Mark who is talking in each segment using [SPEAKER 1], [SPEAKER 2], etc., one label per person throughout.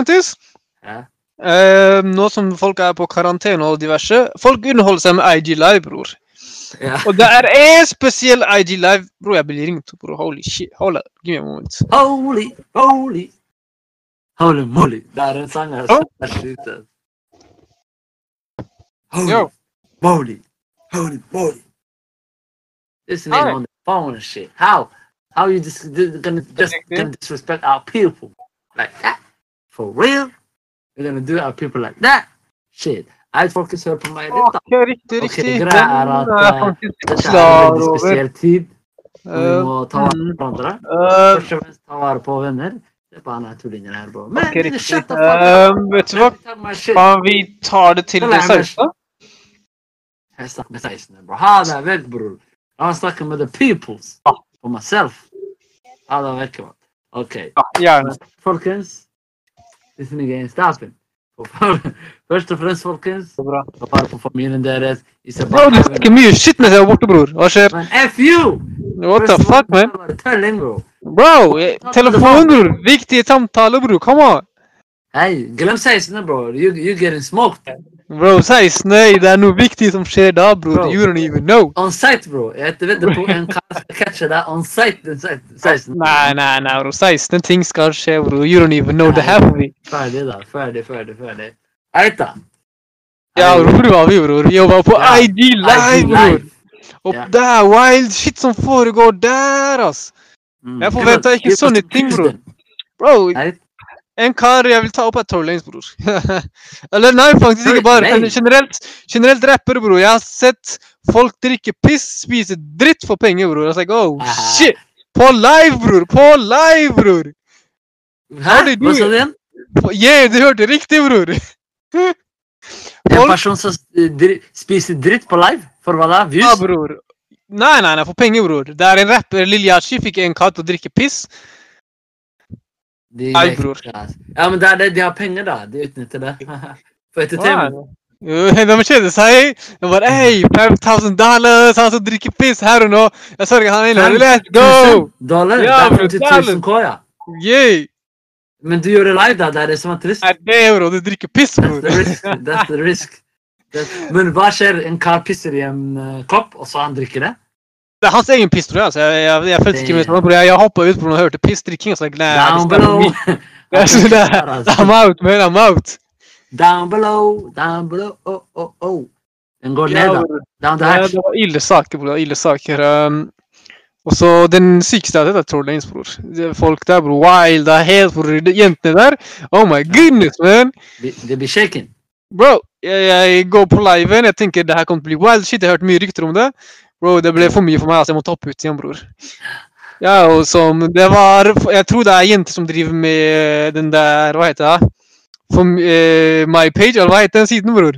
[SPEAKER 1] faktisk.
[SPEAKER 2] Ja.
[SPEAKER 1] Eh, nå som folk er på karantene og diverse. Folk underholder seg med IG Live, bror.
[SPEAKER 2] Ja.
[SPEAKER 1] Og det er en spesiell IG Live Bro, jeg blir ringt, bror. Holy shit. Hold up. Give me a moment.
[SPEAKER 2] Holy, holy, holy moly. Det er en sang som er sjukt. Holy,
[SPEAKER 1] Yo.
[SPEAKER 2] moly, holy moly. This nigga
[SPEAKER 1] Alright.
[SPEAKER 2] on the phone and shit. How? How you just gonna just gonna disrespect our people like that? For real? You're gonna do our people like that? Shit. Jeg folkens, hør på meg litt, da.
[SPEAKER 1] Okay, riktig,
[SPEAKER 2] Ok,
[SPEAKER 1] det
[SPEAKER 2] greia er at,
[SPEAKER 1] uh,
[SPEAKER 2] Dette er en veldig spesiell tid. Vi
[SPEAKER 1] Eh,
[SPEAKER 2] må ta vare
[SPEAKER 1] mm.
[SPEAKER 2] på hverandre.
[SPEAKER 1] eh,
[SPEAKER 2] Først og fremst ta vare på venner. Det er bare han er tullinger her, bro. Men okay,
[SPEAKER 1] riktig. Eh, vet du hva? Faen, vi tar det til det 16.
[SPEAKER 2] Jeg snakker med 16, bro. Ha deg vekk, bror. La meg snakke med the peoples. For myself. Ha deg vekk, mann. OK.
[SPEAKER 1] Ja, gjerne.
[SPEAKER 2] Folkens. Stopping. Og for- Først og fremst, folkens,
[SPEAKER 1] Så bra.
[SPEAKER 2] ta vare på familien deres.
[SPEAKER 1] Bro, du snakker mye shit med deg borte, bror. Hva skjer?
[SPEAKER 2] Men F you!
[SPEAKER 1] What the fuck, man?
[SPEAKER 2] Bro.
[SPEAKER 1] Bro, telefon, bror. Viktige samtaler, bror. Come on.
[SPEAKER 2] Hei, glem 16, bror. You, you getting smoked.
[SPEAKER 1] Bro, 16. Det er noe viktig som skjer da, bro.
[SPEAKER 2] Bro.
[SPEAKER 1] You don't even know.
[SPEAKER 2] On site, bro. Jeg vet det på en kan skal catche deg on site den 16.
[SPEAKER 1] Nei, nei, nei, bro. 16 ting skal skje, bro. You don't even know half of it.
[SPEAKER 2] Ferdig, da. Ferdig, ferdig, ferdig. Eit, da.
[SPEAKER 1] Ja, bro, hvor var vi, bro. Vi jobba på
[SPEAKER 2] Ja,
[SPEAKER 1] IG Live,
[SPEAKER 2] bro.
[SPEAKER 1] bror. Og
[SPEAKER 2] Ja.
[SPEAKER 1] der, wild shit som foregår der, ass.
[SPEAKER 2] Mm.
[SPEAKER 1] Jeg forventa ikke sånne ting, bro. Bro,
[SPEAKER 2] Eit.
[SPEAKER 1] En kar jeg vil ta opp er Tory Lanez, bror. Eller nei, faktisk ikke bare. Generelt, generelt rapper, bror. Jeg har sett folk drikke piss, spise dritt for penger, bror. Jeg like, oh, shit. På live, bror. På live, bror.
[SPEAKER 2] Hæ? Hva sa du igjen?
[SPEAKER 1] Yeah, du hørte riktig, bror.
[SPEAKER 2] En person som spiser dritt på live? For hva da?
[SPEAKER 1] Ja, bror. Nei, nei, nei, for penger, bror. Det er en rapper, Lil Yachi, fikk en katt til å drikke piss.
[SPEAKER 2] De,
[SPEAKER 1] Nei, bror.
[SPEAKER 2] Ja, men det er det. De har penger, da. De utnytter det. For entertainment.
[SPEAKER 1] Jo, De kjeder seg. De bare Hey, 5000 dollars, han som drikker piss her og nå. Jeg sørger han er Let's go!
[SPEAKER 2] 1000 dollar?
[SPEAKER 1] Ja,
[SPEAKER 2] det er 50
[SPEAKER 1] dollar.
[SPEAKER 2] 000 K, ja.
[SPEAKER 1] Yeah!
[SPEAKER 2] Men du gjør det live, da. Det er det som er trist.
[SPEAKER 1] Er det, euro? Du drikker piss,
[SPEAKER 2] That's
[SPEAKER 1] bror.
[SPEAKER 2] the risk. That's the risk. That's... Men hva skjer? En kar pisser i en eh, kopp, og så han drikker det?
[SPEAKER 1] Det er hans egen piss, tror jeg. Så Jeg, jeg, jeg følte ikke med bror. Jeg, jeg hoppa ut den og hørte pissdrikking. Så jeg, nei,
[SPEAKER 2] Down below.
[SPEAKER 1] I'm out, man. I'm out.
[SPEAKER 2] Down below, down below, oh, oh, oh. Den går ned, da. Down the hatch.
[SPEAKER 1] det var ille saker, bror. Ille saker. Um, og så den sykeste av dette er Troll bror. Det Folk der, bror. Wild, det er helt, bror. Jentene der. Oh my goodness, man.
[SPEAKER 2] De- De blir shaken.
[SPEAKER 1] Bro, jeg, jeg går på liven. Jeg tenker det her kommer til å bli wild shit. Jeg har hørt mye rykter om det. Bro, det ble for mye for meg. altså Jeg må toppe ut igjen, bror. Ja, og som Det var Jeg tror det er jenter som driver med den der Hva heter det? For, uh, my page, eller hva heter den siden, bror?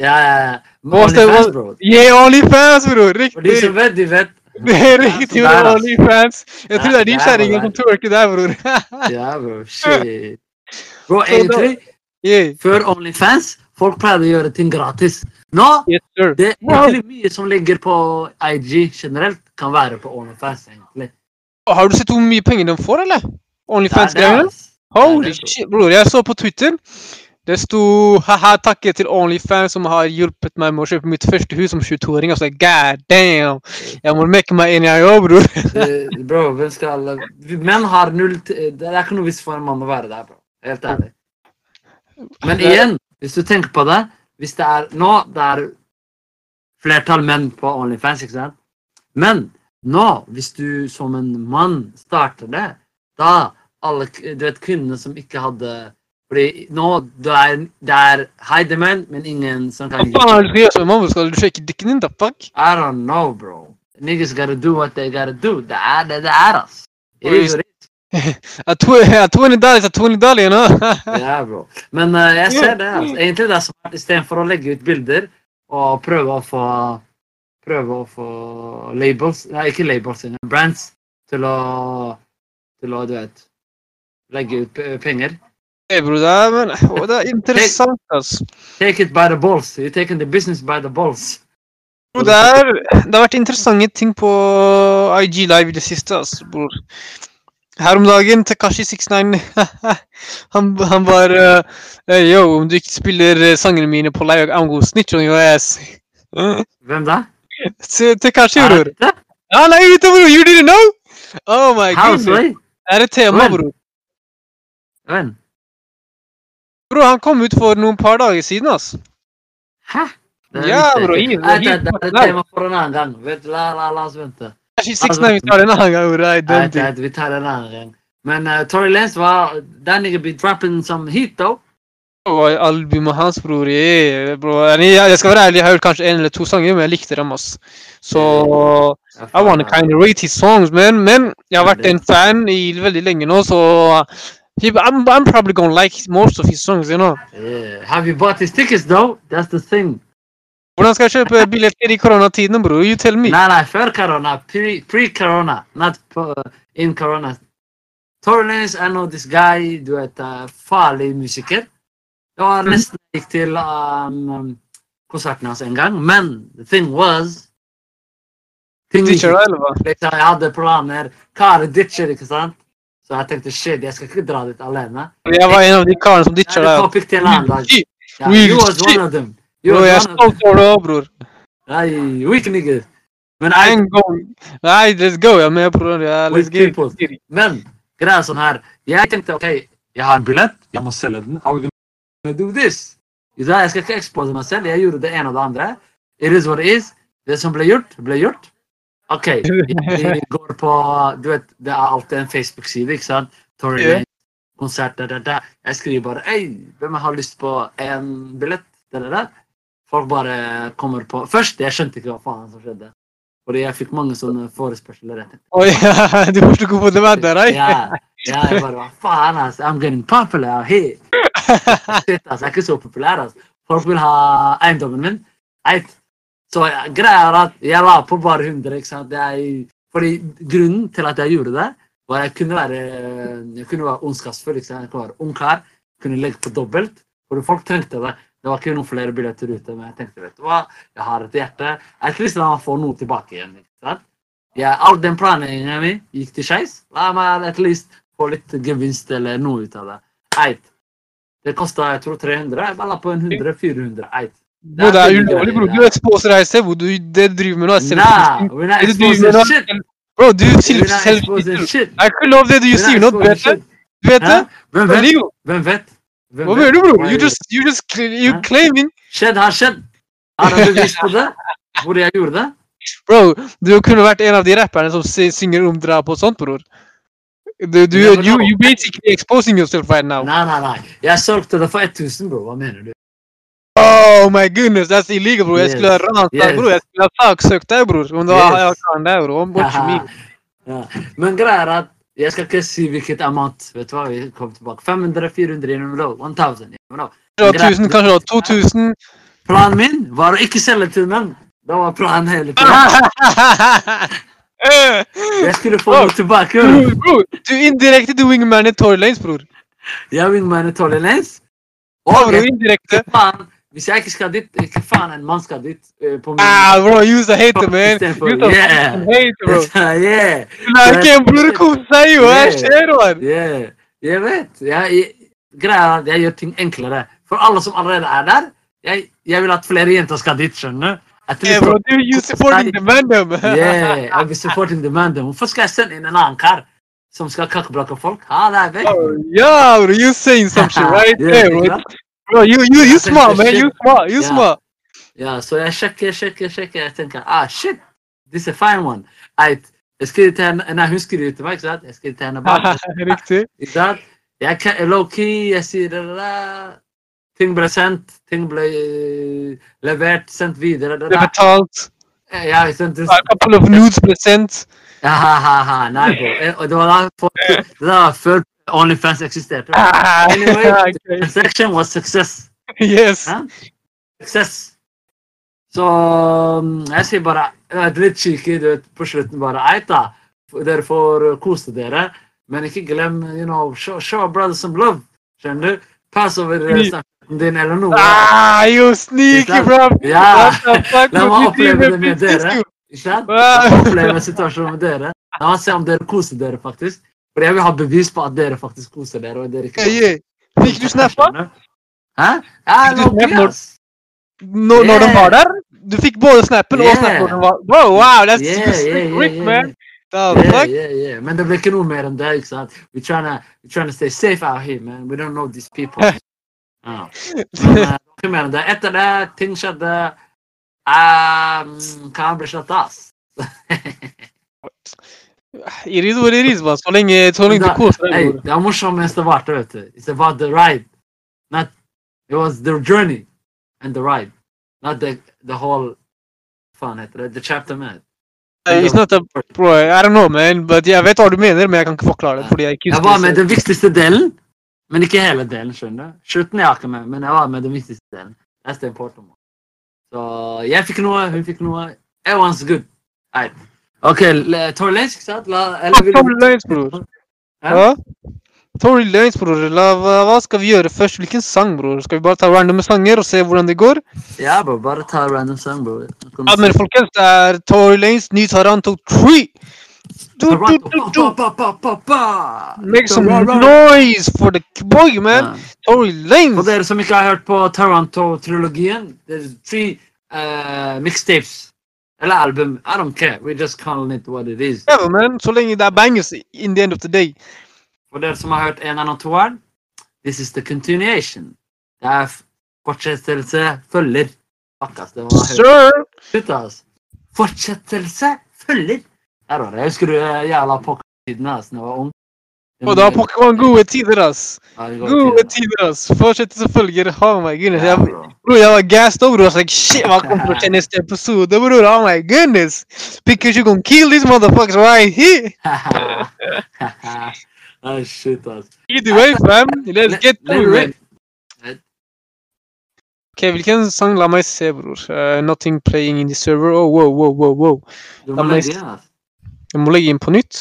[SPEAKER 2] Ja, ja, ja. OnlyFans,
[SPEAKER 1] bror.
[SPEAKER 2] bro.
[SPEAKER 1] Yeah, Onlyfans, bror!
[SPEAKER 2] Og de som vet, de vet.
[SPEAKER 1] Det er riktig,
[SPEAKER 2] Ja, så
[SPEAKER 1] bror. Onlyfans. Jeg tror det er de
[SPEAKER 2] er
[SPEAKER 1] kjerringene som twerker der, bror.
[SPEAKER 2] Ja, bro. Shit. Bro, egentlig, før OnlyFans, folk pleide å gjøre ting gratis. Nå,
[SPEAKER 1] Yes,
[SPEAKER 2] det er egentlig mye som ligger på IG generelt, kan være på OnlyFans, egentlig.
[SPEAKER 1] Har du sett hvor mye penger de får, eller?
[SPEAKER 2] Er
[SPEAKER 1] Onlyfans-greiene?
[SPEAKER 2] Det
[SPEAKER 1] Holy
[SPEAKER 2] det,
[SPEAKER 1] shit, bror. Jeg så på Twitter. Det sto haha, takket til Onlyfans som har hjulpet meg med å kjøpe mitt første hus som 22-åring. Altså, god damn! Jeg må mekke meg inn, jeg òg, bror.
[SPEAKER 2] Bro, hvem skal alle Menn har null t- Det er ikke noe vits for en mann å være der, bro. Helt ærlig. Men igjen, hvis du tenker på det Hvis det er nå det er flertall menn på Onlyfans, ikke sant? Men nå, hvis du som en mann starter det, da alle du vet, kvinnene som ikke hadde fordi nå det er, det er hide men ingen som
[SPEAKER 1] Hva
[SPEAKER 2] kan
[SPEAKER 1] faen er det du skal gjøre som mann? Skal du shake dikken din, da, fuck?
[SPEAKER 2] I don't know, bro. Niggas gotta do what they gotta do. Det er det det er, ass. It is what it is.
[SPEAKER 1] A tw- a 20 dollars, a 20 dollars, you?
[SPEAKER 2] Ja, bro. Men uh, jeg ser det. altså. Egentlig det er smart istedenfor å legge ut bilder og prøve å få Prøve å få labels Nei, ikke labels, men brands til å Til å, du vet Legge ut penger.
[SPEAKER 1] Hey, bro, det er, men, det er interessant, ass.
[SPEAKER 2] Take it by the balls. You're taking the business by the balls.
[SPEAKER 1] Bro, Det, er, det har vært interessante ting på IG Live i det siste, ass, bror. Her om dagen, Tekashi 69 han, han var uh, Yo, om du ikke spiller eh, sangene mine på live, I'm gonna snitch on your ass.
[SPEAKER 2] Hvem da? Takashi,
[SPEAKER 1] bror. Han er ute, bror! You didn't know? Oh my
[SPEAKER 2] god?
[SPEAKER 1] Det er et tema, bror.
[SPEAKER 2] Hvem?
[SPEAKER 1] Bro, han kom ut for noen par dager siden, ass.
[SPEAKER 2] Hæ?
[SPEAKER 1] Ja,
[SPEAKER 2] visste jeg
[SPEAKER 1] bro,
[SPEAKER 2] ikke.
[SPEAKER 1] i-
[SPEAKER 2] Nei,
[SPEAKER 1] i-
[SPEAKER 2] Det er et tema for en annen gang. La, la, la oss vente.
[SPEAKER 1] Tekashi 69 vi tar det en annen gang,
[SPEAKER 2] Nei,
[SPEAKER 1] don't think.
[SPEAKER 2] vi tar det en annen gang. Men uh, Tory Lanez var That nigga be dropping some heat, though.
[SPEAKER 1] Og albumet hans, bror. Jeg, jeg skal være ærlig, jeg har hørt kanskje en eller to sanger, men jeg likte dem, ass. Så I wanna kind of rate his songs, men, men jeg har vært en fan i veldig lenge nå, så I'm, I'm probably gonna like most of his songs, you know.
[SPEAKER 2] Yeah. Have you bought his tickets, though? That's the thing.
[SPEAKER 1] Hvordan skal jeg kjøpe billetter i koronatiden, bro? You tell me.
[SPEAKER 2] Nei, nei, før corona. Pre- Pre-corona. Not in corona. Tory Lanez, I know this guy. Du vet, uh, farlig musiker. Det var
[SPEAKER 1] nesten
[SPEAKER 2] nesten gikk til um, um, konserten hans en gang, men the thing was ting Ditcher
[SPEAKER 1] eller hva?
[SPEAKER 2] Liksom, Jeg hadde planer. Kare, ditcher, ikke sant? Så jeg tenkte shit, jeg skal ikke dra dit alene.
[SPEAKER 1] Jeg var en av de karene som ditcha
[SPEAKER 2] Jeg
[SPEAKER 1] deg.
[SPEAKER 2] Ja, you was one of them.
[SPEAKER 1] Bro, jeg er stolt over det òg, bror.
[SPEAKER 2] Nei, weak nigger. Men jeg,
[SPEAKER 1] En gang. Nei, let's go. Jeg er med, bror. Ja, let's get it.
[SPEAKER 2] Men greia er sånn her. Jeg tenkte ok, jeg har en billett, jeg må selge den. How we gonna do this? Jeg skal ikke expose meg selv. Jeg gjorde det ene og det andre. It is what it is. Det som ble gjort, ble gjort. OK. Vi går på Du vet, det er alltid en Facebook-side, ikke sant? Tory yeah. Konsert, da, da, da. Jeg skriver bare Hei, hvem har lyst på en billett? Da, da, da. Folk bare kommer på Først, jeg skjønte ikke hva faen som skjedde. Fordi jeg fikk mange sånne forespørsler.
[SPEAKER 1] Oh, yeah. Du var så god på det med der, ei.
[SPEAKER 2] ja, ja, jeg bare hva faen, ass. I'm getting popular here. Shit, ass. Jeg er ikke så populær, ass. Folk vil ha eiendommen min. Eit. Så greia er at jeg la på bare 100, ikke sant. Jeg, fordi grunnen til at jeg gjorde det, var at jeg kunne være, jeg kunne være ondskapsfull. ikke sant? Jeg kunne være ungkar. Kunne legge på dobbelt. Fordi folk trengte det. Det var ikke noen flere billetter ute, men jeg tenkte, vet du hva, jeg har et hjerte. Jeg least ikke lyst får få noe tilbake igjen. ikke sant? Ja, all den planleggingen min gikk til skeis. La meg at least få litt gevinst eller noe ut av det. Eit. Det kosta jeg tror 300. Jeg bare la på en 100-400. Eit.
[SPEAKER 1] Det er ulovlig, bro. Du exposer deg selv. Du, det driver med nå, er
[SPEAKER 2] Nah, we're not exposing shit.
[SPEAKER 1] Bro, du sier
[SPEAKER 2] exposing
[SPEAKER 1] Det er ikke lov det du sier nå. Du vet det? Du vet det?
[SPEAKER 2] Hvem
[SPEAKER 1] er
[SPEAKER 2] vet? Hvem vet?
[SPEAKER 1] Hva mener du, bro? You just, you just, you claiming.
[SPEAKER 2] Skjedd har skjedd. Har du bevis på det? Hvor jeg gjorde det?
[SPEAKER 1] Bro, du kunne vært en av de rapperne som synger om drap og sånt, bror. Du, du,
[SPEAKER 2] men
[SPEAKER 1] you, you basically exposing yourself right now.
[SPEAKER 2] Nei, nei, nei. Jeg solgte det for 1000, bro. Hva mener du?
[SPEAKER 1] Oh my goodness, that's illegal, bror. Jeg skulle ha
[SPEAKER 2] Yes.
[SPEAKER 1] deg,
[SPEAKER 2] Yes.
[SPEAKER 1] bror. Jeg skulle ha saksøkt deg, bror. Om det var
[SPEAKER 2] Yes.
[SPEAKER 1] jeg karen der, bro. What you mean?
[SPEAKER 2] ja. Men greia er at jeg skal ikke si hvilket amount. Vet du hva? Vi kommer tilbake. 500, 400, you never 1000, you know.
[SPEAKER 1] Kanskje 1000, kanskje det 2000.
[SPEAKER 2] Planen min var å ikke selge til menn. Det var planen hele tiden. Jeg skulle få noe tilbake.
[SPEAKER 1] Bro, bro, du indirekte du wingman i Tory Lanes, bror.
[SPEAKER 2] Jeg wingmanet mine tolerans.
[SPEAKER 1] Og
[SPEAKER 2] jeg,
[SPEAKER 1] indirekte.
[SPEAKER 2] faen, hvis jeg ikke skal dit, hva faen en mann skal dit eh, på min
[SPEAKER 1] Ah, bro, use the hater, man. Use the
[SPEAKER 2] yeah.
[SPEAKER 1] hater, bro.
[SPEAKER 2] yeah,
[SPEAKER 1] Du lar ikke en bror kose jo. Hva
[SPEAKER 2] Yeah.
[SPEAKER 1] skjer, man?
[SPEAKER 2] yeah. Jeg vet. Jeg, jeg, greia er at jeg gjør ting enklere. For alle som allerede er der, jeg, jeg vil at flere jenter skal dit, skjønner du?
[SPEAKER 1] Yeah, bro, du, you supporting the mandem.
[SPEAKER 2] Yeah, I'll be supporting the man. Hvorfor skal jeg sende inn en annen kar som skal kakkeblokke folk? Ha det vekk.
[SPEAKER 1] Oh, yeah, bro, you're saying some shit right
[SPEAKER 2] Yeah,
[SPEAKER 1] there, bro.
[SPEAKER 2] Sant?
[SPEAKER 1] Bro, you, you, you
[SPEAKER 2] Yeah,
[SPEAKER 1] smart, man.
[SPEAKER 2] shit.
[SPEAKER 1] You smart, you
[SPEAKER 2] Yeah.
[SPEAKER 1] smart.
[SPEAKER 2] Ja, så jeg sjekker, sjekker, sjekker. Jeg tenker ah, shit, this is a fine one. Eit, jeg skriver til henne, nei, hun skriver til meg, ikke sant? Jeg skriver til henne bak.
[SPEAKER 1] Riktig.
[SPEAKER 2] Ikke sant? Jeg kan, low-key, jeg sier det der. Ting ble sendt, ting ble eh, levert, sendt videre. Det
[SPEAKER 1] Det er
[SPEAKER 2] der.
[SPEAKER 1] betalt.
[SPEAKER 2] Ja, jeg sendte
[SPEAKER 1] A couple of nudes ble sendt.
[SPEAKER 2] Ja, ha, ha, ha. Nei, bro. Eh, Og det var da for, det var OnlyFans eksisterte.
[SPEAKER 1] Ah,
[SPEAKER 2] Anyway,
[SPEAKER 1] okay.
[SPEAKER 2] transaction was success.
[SPEAKER 1] Yes.
[SPEAKER 2] Huh? Success. Så um, jeg sier bare jeg er litt cheeky du vet, på slutten. bare, Eita, dere får kose dere, men ikke glem you know, show, show a brother some love. Skjønner du? Pass over uh,
[SPEAKER 1] Sneak.
[SPEAKER 2] din eller noe.
[SPEAKER 1] Ah, you sneaky, bro.
[SPEAKER 2] Ja.
[SPEAKER 1] The
[SPEAKER 2] La meg oppleve det med dere. Ikke sant? Oppleve situasjonen med dere. La meg se om dere koser dere, faktisk. For jeg vil ha bevis på at dere faktisk koser dere. og dere ikke
[SPEAKER 1] Yeah, yeah. Fikk du snappa
[SPEAKER 2] Hæ? Ja, no,
[SPEAKER 1] snap når- når, når de var der? Du fikk både snappen og
[SPEAKER 2] Yeah.
[SPEAKER 1] snappen når var Wow, wow, that's
[SPEAKER 2] Yeah,
[SPEAKER 1] super
[SPEAKER 2] yeah,
[SPEAKER 1] sick,
[SPEAKER 2] yeah,
[SPEAKER 1] Rick, man.
[SPEAKER 2] Yeah, yeah, yeah. Men det ble ikke noe mer enn det. ikke sant? We're trying to, we're trying to stay safe out here, man. We don't know these people. Ja. Men eh, ikke mer enn det. Etter det, ting skjedde. Um, hva bli slått av?
[SPEAKER 1] It is what it is, man. Så lenge, så lenge
[SPEAKER 2] Da-
[SPEAKER 1] koser deg.
[SPEAKER 2] det er morsomt mens det varte, vet du. It's about the ride. Not, it was the journey and the ride. Not the, the whole faen heter det? The chapter man.
[SPEAKER 1] It's not a Bro, I don't know, man. But jeg vet hva du mener, men jeg kan ikke forklare det. fordi jeg ikke
[SPEAKER 2] Jeg var med den viktigste delen, men ikke hele delen. skjønner du? Slutten er jeg ikke med, men jeg var med den viktigste delen. That's the important one. Så jeg fikk noe, hun fikk noe. Everyone's good. Right. OK, Tory Lanez, ikke sant? La, eller vil
[SPEAKER 1] Tory Lanez, bror. Ja? Tory Lanez, bror. La, hva, skal vi gjøre først? Hvilken sang, bror? Skal vi bare ta random sanger og se hvordan det går?
[SPEAKER 2] Ja, bro. Bare ta random sang, bror.
[SPEAKER 1] Ja, men folkens, det er Tory Lanez, ny Taranto 3. Du, du, du, du.
[SPEAKER 2] Pa, pa, pa, pa, pa.
[SPEAKER 1] Make some noise for the boy, man. Tory
[SPEAKER 2] For
[SPEAKER 1] Lanez.
[SPEAKER 2] dere som ikke har hørt på Taranto-trilogien, det er tre uh, mixtapes. Eller album. I don't care. We're just calling it what it is.
[SPEAKER 1] Ja, man. Så lenge det er bangers in the end of the day.
[SPEAKER 2] For dere som har hørt eneren og toeren, this is the continuation. Det er fortsettelse følger. Fuck, ass. Det var.
[SPEAKER 1] Sir!
[SPEAKER 2] Slutt, ass. Fortsettelse følger. Der var det. Jeg husker du eh, jævla da jeg var ung.
[SPEAKER 1] Og da Pokémon gode tider, ass. Gode tider, ass. Fortsett følger. Oh my goodness. Jeg,
[SPEAKER 2] bro.
[SPEAKER 1] jeg var gassed over. Was like, shit, hva kommer til å skje neste episode, bror? Oh my goodness. Pikachu gonna kill these motherfuckers right here.
[SPEAKER 2] ah, shit, ass.
[SPEAKER 1] Either way, fam. Let's get
[SPEAKER 2] through
[SPEAKER 1] it. Ok, hvilken sang? La meg se, bror. Uh, nothing playing in the server. Oh, wow, wow, wow, wow. La meg. Jeg må legge inn på nytt.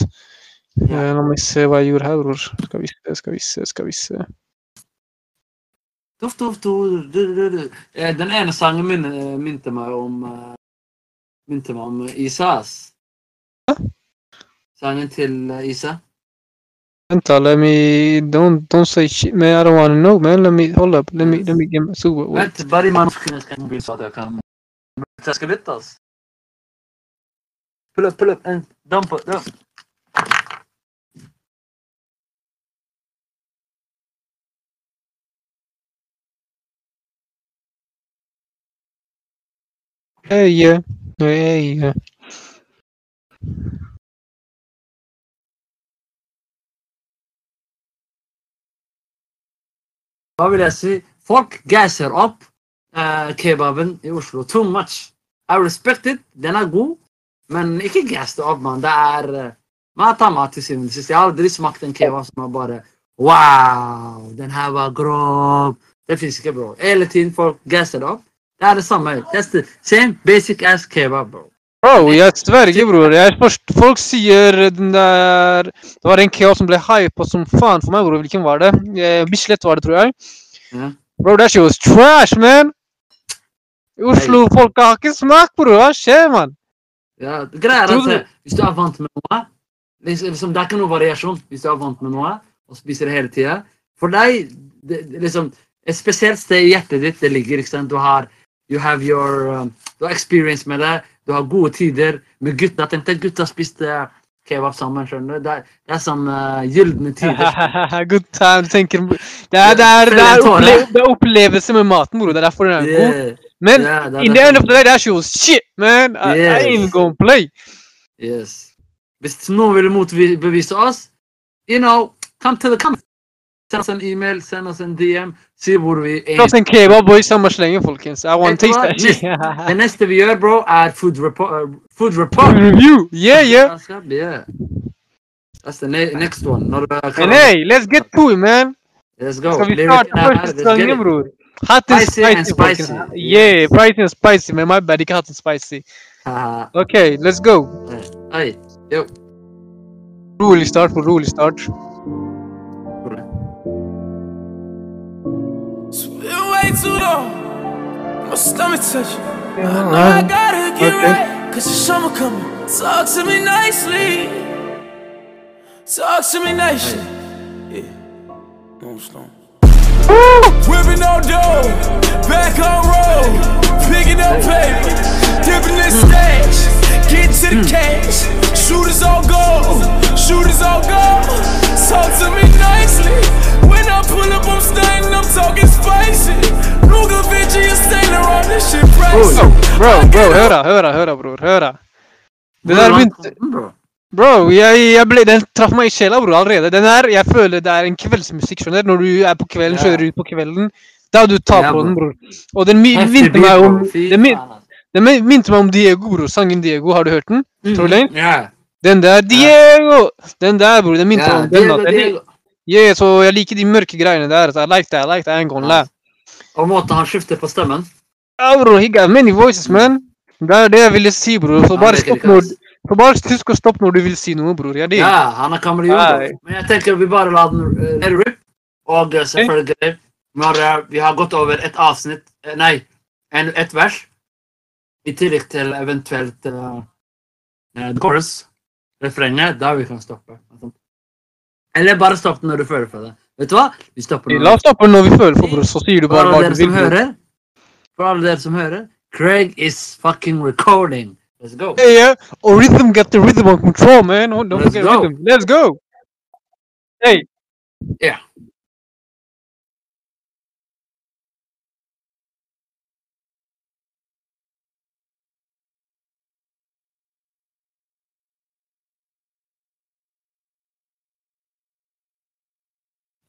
[SPEAKER 2] Ja.
[SPEAKER 1] Eh, la meg se hva jeg gjorde her, bror. Skal vi se, skal vi se, skal vi se.
[SPEAKER 2] Tuff, tuff, tuff, Den ene sangen min eh, minte meg om eh, Minte meg om Isa, ass.
[SPEAKER 1] Hæ?
[SPEAKER 2] Sangen til Isa.
[SPEAKER 1] Vent da, let me... Don't, don't say shit, man. I don't wanna know, man. Let me... Hold up. Let me... Let me get... So, wait.
[SPEAKER 2] Vent, bare i manuskrinet skal jeg bli så at jeg kan Jeg skal litt, ass. Pull up, pull up. and dump it, Ja.
[SPEAKER 1] Yeah. Hey.
[SPEAKER 2] Hva vil jeg si? Folk gasser opp uh, kebaben i Oslo. Too much. I respect it. Den er god, men ikke gass det opp, mann. Det er uh, mat er mat til syvende og sist. Jeg har aldri smakt en kebab som er bare Wow, den her var grov. Det fins ikke, bro. Hele tiden folk gasser opp. Det er det samme. That's the same basic ass kebab, bro.
[SPEAKER 1] Bro, jeg sverger, bror. Jeg forst, folk sier den der Det var en kebab som ble hypa som faen for meg, bror. Hvilken var det? Eh, Bislett var det, tror jeg.
[SPEAKER 2] Ja.
[SPEAKER 1] Bro, that shit was trash, man! Oslo-folka har ikke smak, bror. Hva skjer, mann?
[SPEAKER 2] Ja, greia er at eh, hvis du er vant med noe liksom, Det er ikke noe variasjon hvis du er vant med noe og spiser det hele tida. For deg, det, liksom Et spesielt sted i hjertet ditt det ligger. ikke sant? Du har you have your, um, du har experience med det. Du har gode tider med gutta. Tenk deg gutta spiste kebab sammen. skjønner du? Det, er- det er sånn uh, gylne tider.
[SPEAKER 1] Good time. Tenker Det er, det er, det er, opple det er opplevelse med maten, bror. Det er derfor den er god.
[SPEAKER 2] Yeah,
[SPEAKER 1] Men
[SPEAKER 2] yeah,
[SPEAKER 1] in the end of the day, that's your shit, man! I, I ain't gonna play.
[SPEAKER 2] Yes. Hvis noen vil motbevise oss, you know, come to the comment. Send oss en e-mail, send oss en DM, si hvor vi er.
[SPEAKER 1] Ta oss en kebab, boy, samme slenge, folkens. I want to
[SPEAKER 2] Vet du
[SPEAKER 1] taste
[SPEAKER 2] hva?
[SPEAKER 1] that shit.
[SPEAKER 2] Det neste vi gjør, bro, er food report. uh, food report.
[SPEAKER 1] Review! Yeah, yeah!
[SPEAKER 2] Yeah. That's the ne next one. Du er.
[SPEAKER 1] And hey, let's get to it, man!
[SPEAKER 2] Let's go.
[SPEAKER 1] Skal vi
[SPEAKER 2] let's get it.
[SPEAKER 1] bror? Hot and
[SPEAKER 2] Spicy and
[SPEAKER 1] spicy, folkens.
[SPEAKER 2] spicy.
[SPEAKER 1] Yeah, spicy and spicy, man. My bad, ikke hot and spicy.
[SPEAKER 2] Haha.
[SPEAKER 1] Okay, let's go.
[SPEAKER 2] Oi. Jo.
[SPEAKER 1] Rolig start på rolig start.
[SPEAKER 3] Way too long. My stomach touching. I know I gotta get
[SPEAKER 1] Okay.
[SPEAKER 3] right. Cause the summer coming. Talk to me nicely. Talk to me nice. Yeah. No, slow. Whipping on dough, back on road, picking up paper, dipping in stash, getting to the hmm. cash. Shooters all go, shooters all go. Talk to me nicely. When I pull up, I'm stunting, I'm talking spicy.
[SPEAKER 1] Bro, bro, høra, høra, høra, bror. Høra. Det der begynte
[SPEAKER 2] Bro.
[SPEAKER 1] Bro, jeg, jeg ble, den traff meg i sjela, bror, allerede. Den her, jeg føler det er en kveldsmusikk, skjønner du. Når du er på kvelden, kjører ut på kvelden. Da du tar på den, bror. Og den mi- minte meg om den, min,
[SPEAKER 2] altså.
[SPEAKER 1] den minte meg om Diego, bror. Sangen Diego, har du hørt den?
[SPEAKER 2] Mm.
[SPEAKER 1] Tror du. Den der, Diego! Den der, bror. Den minte meg om den.
[SPEAKER 2] Diego.
[SPEAKER 1] Yeah, så jeg liker de mørke greiene der. Så I like that, I like that. I'm gonna.
[SPEAKER 2] Og måten han skifter på stemmen.
[SPEAKER 1] Ja, bror, he got many voices, man. Det er det jeg ville si, bror. Så bare stopp når så bare husk å stoppe når du vil si noe, bror. Ja, det.
[SPEAKER 2] Ja, han er kameleon. Men jeg tenker vi bare lar den uh, rip. Og uh, selvfølgelig Når eh, vi har gått over et avsnitt Nei, en, et vers. I tillegg til eventuelt uh, the chorus, refrenget, da vi kan stoppe. Eller bare stopp når du føler for det. Vet du hva? Vi stopper
[SPEAKER 1] La oss stoppe når vi føler for, det, Så sier du bare hva du vil.
[SPEAKER 2] som hører, for alle dere som hører, Craig is fucking recording. Let's go.
[SPEAKER 1] Yeah, yeah. Or rhythm got the rhythm on control, man. Don't don't
[SPEAKER 2] Let's
[SPEAKER 1] forget
[SPEAKER 2] go.
[SPEAKER 1] rhythm. Let's go. Hey.
[SPEAKER 2] Yeah.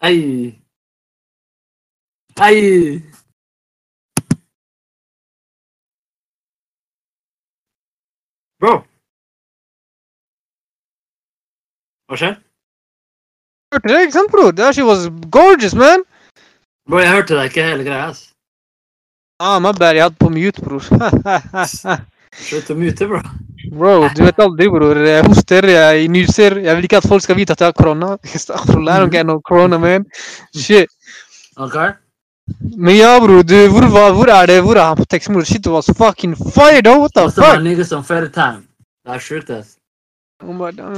[SPEAKER 2] Ay. Ay. Bro. Hva skjer?
[SPEAKER 1] Hørte det, ikke sant, bror? That she was gorgeous, man.
[SPEAKER 2] Bro, jeg hørte deg ikke hele greia, ass.
[SPEAKER 1] Ah, my bad. Jeg hadde på mute, bror.
[SPEAKER 2] Slutt å mute, bro.
[SPEAKER 1] Bro, du vet aldri, bror. Jeg hoster, jeg nyser. Jeg vil ikke at folk skal vite at jeg har korona. I don't get no corona, man. Shit.
[SPEAKER 2] Ok?
[SPEAKER 1] Men ja, bror, du, hvor, var, hvor er det? Hvor er han på teksten, bror? Shit, it was fucking fire, though. What the fuck?
[SPEAKER 2] niggas on fair time. Det er sjukt, ass.
[SPEAKER 1] Oh my god.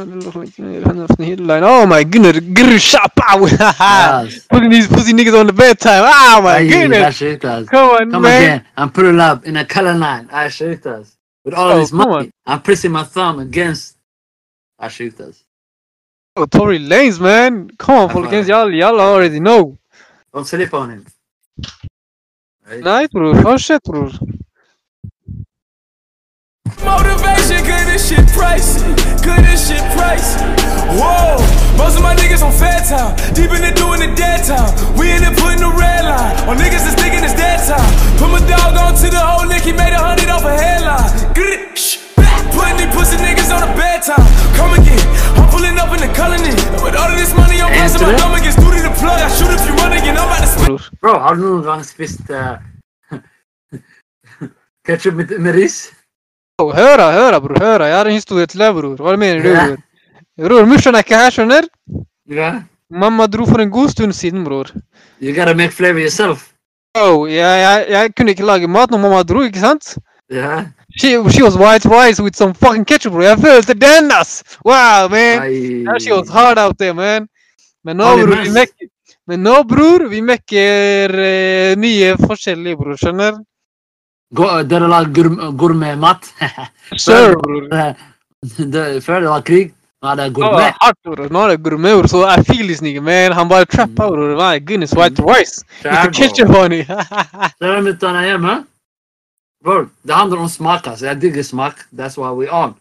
[SPEAKER 1] Oh my goodness. Grr, shapow.
[SPEAKER 2] Yes.
[SPEAKER 1] Putting these pussy niggas on the bedtime. Oh my
[SPEAKER 2] Ay,
[SPEAKER 1] goodness.
[SPEAKER 2] sjukt.
[SPEAKER 1] Come on,
[SPEAKER 2] Come
[SPEAKER 1] man.
[SPEAKER 2] again and put it up in a color line. Er sjukt, ass. With all
[SPEAKER 1] Oh,
[SPEAKER 2] this money, I'm pressing my thumb against. Er sjukt, ass.
[SPEAKER 1] Oh, Tory Lanez, man. Come on,
[SPEAKER 2] right.
[SPEAKER 1] Y'all, y'all already know.
[SPEAKER 2] Don't sleep on him. Right?
[SPEAKER 1] Nei, bror. Fortsett, oh, bror.
[SPEAKER 3] Motivation, good as shit pricey. Good as shit pricey. Whoa, most of my niggas on fair time. Deep in it doing the dead time. We in it putting the red line. On niggas that's thinking it's dead time. Put my dog on to the whole lick, he made a hundred off a headline. Get it, shh, back. Putting these pussy niggas on a bad time. Come again. I'm pulling up in the colony. With all of this money, I'm passing my number, gets through to the plug. I shoot if you run again, I'm about to split.
[SPEAKER 2] Bro, har du noen gang spist uh, ketchup med, med ris?
[SPEAKER 1] Oh, høra, høra, bror. Høra. Jeg har en historie til deg, bror. Hva mener du, bror? Bror, morsan er ikke her, skjønner?
[SPEAKER 2] Ja.
[SPEAKER 1] Mamma dro for en god stund siden, bror.
[SPEAKER 2] You gotta make flavor yourself.
[SPEAKER 1] Oh, jeg, jeg, jeg kunne ikke lage mat når mamma dro, ikke sant?
[SPEAKER 2] Ja.
[SPEAKER 1] She, she was white rice with some fucking ketchup, bro. felt the dennas. Wow, man!
[SPEAKER 2] Ay.
[SPEAKER 1] That shit was hard out there, man. Men nå, bror, vi mekker Men nå, bror, vi mekker uh, mye forskjellig, bror. Skjønner?
[SPEAKER 2] Dere lager gourmet, gourmetmat.
[SPEAKER 1] Sir, bror.
[SPEAKER 2] Før det var krig, nå er det gourmet.
[SPEAKER 1] hardt, bror. Nå er det gourmet, bror. Så jeg føler det ikke, man. Han bare trappa, bror. My goodness, white rice. With the
[SPEAKER 2] Skjær, bro.
[SPEAKER 1] ketchup on it.
[SPEAKER 2] Dere mutter'n er hjemme? Bro, det handler om smak, altså. Jeg digger smak. That's why we on.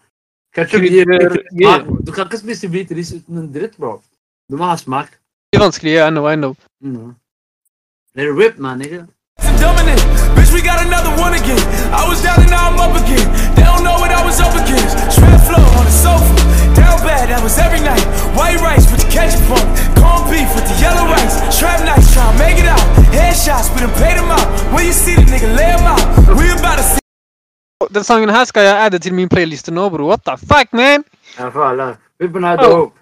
[SPEAKER 2] Ketchup gir
[SPEAKER 1] Krydder, yeah.
[SPEAKER 2] smak. bro. Du kan ikke spise hvit ris uten en dritt, bro. Du må ha smak.
[SPEAKER 1] Det er vanskelig, I know, I know.
[SPEAKER 2] Mm. Let it rip, man, nigga.
[SPEAKER 3] Dominant. Bitch, we got another one again. I was down and now I'm up again. They don't know what I was up against. Strap flow on the sofa. Down bad, that was every night. White rice with the ketchup on. Corned beef with the yellow rice. Trap nights, try to make it out. Headshots, we done paid them out. When you see the nigga, lay him out. We about to see.
[SPEAKER 1] Den sangen her skal jeg adde til min playliste nå, bror. What the fuck, man?
[SPEAKER 2] Ja, føler Vippen er
[SPEAKER 1] Bro.
[SPEAKER 2] dope.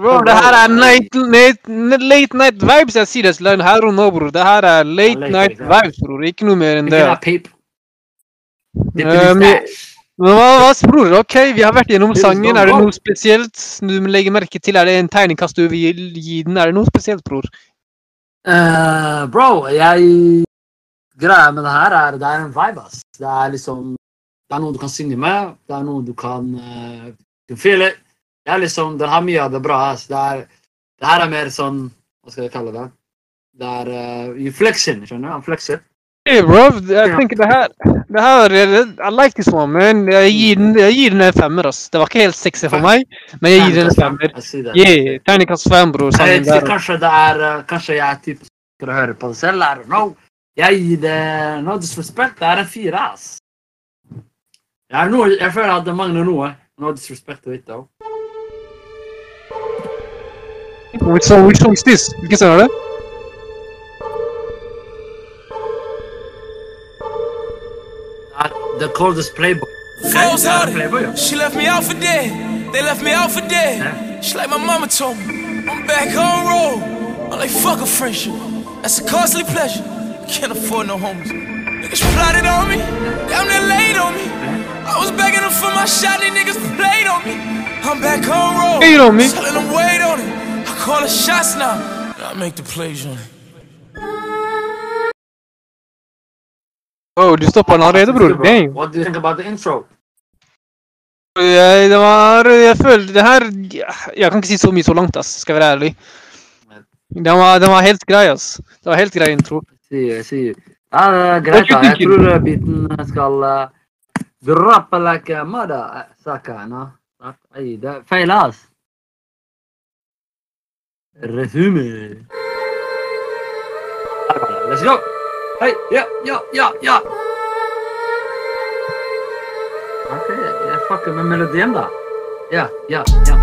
[SPEAKER 1] Bro, det her er night, night, late night vibes jeg sier det til deg her og nå, bror. Det her er late
[SPEAKER 2] late
[SPEAKER 1] night
[SPEAKER 2] night.
[SPEAKER 1] vibes, bror. Ikke noe mer enn
[SPEAKER 2] Ikke
[SPEAKER 1] det.
[SPEAKER 2] ha pip. Dippen
[SPEAKER 1] Eh,
[SPEAKER 2] i
[SPEAKER 1] men- hva, hva bror? Ok, vi har vært gjennom sangen. Er det noe spesielt du legger merke til? Er det en tegningkast du vil gi den? Er det noe spesielt, bror?
[SPEAKER 2] Uh, bro, jeg Greia med det her er det er en vibe, ass. Det er liksom Det er noe du kan synge med. Det er noe du kan uh, du feel it. Det er liksom, Den har mye av det bra. ass. Det, er, det her er mer sånn Hva skal jeg kalle det? Det er uh, you flexing, skjønner du? Han flexer.
[SPEAKER 1] Hey, bro, jeg tenker det her det her, I like this one, man. Jeg gir den, jeg gir den en femmer. ass. Det var ikke helt sexy for meg, men jeg gir den en femmer. Yeah, Tegningkast fem, bror.
[SPEAKER 2] Jeg vet ikke, kanskje det er eh, Kanskje jeg er typen som liker å høre på det selv. I don't know. Jeg gir det no disrespect. Det er en fire, ass. Jeg, noe, jeg føler at det mangler noe. No disrespect to it, though.
[SPEAKER 1] Which song, which song is this? Hvilken sang er det?
[SPEAKER 2] Det The coldest playboy.
[SPEAKER 3] Flows
[SPEAKER 2] Det playboy.
[SPEAKER 3] She left me out for dead. They left me out for dead. Just like my mama told me. I'm back on road. I'm like, fuck a friendship. That's a costly pleasure. Can't afford no homies. Niggas plotted on me. Damn, they laid on me. I was begging them for my shot. These niggas played on me. I'm back on road.
[SPEAKER 1] Played on me?
[SPEAKER 3] Telling them wait on it. I call the shots now. I make the plays on it.
[SPEAKER 1] Oh, du stoppa den allerede, bror. Damn.
[SPEAKER 2] What do you think about the intro?
[SPEAKER 1] Jeg, det var Jeg føler det her Jeg kan ikke si så mye så langt, ass. Skal være ærlig. Den var, den var helt grei, ass. Det var helt grei intro.
[SPEAKER 2] Sier, sier. Ja, det er greit, da. Jeg tror eh, beaten skal uh, droppe like a mother. Saka, no? Oi, det er feil, ass. Resume. Let's go. Hei, ja, ja, ja, ja. Ok, jeg fucker med melodien, da. Ja, ja, ja.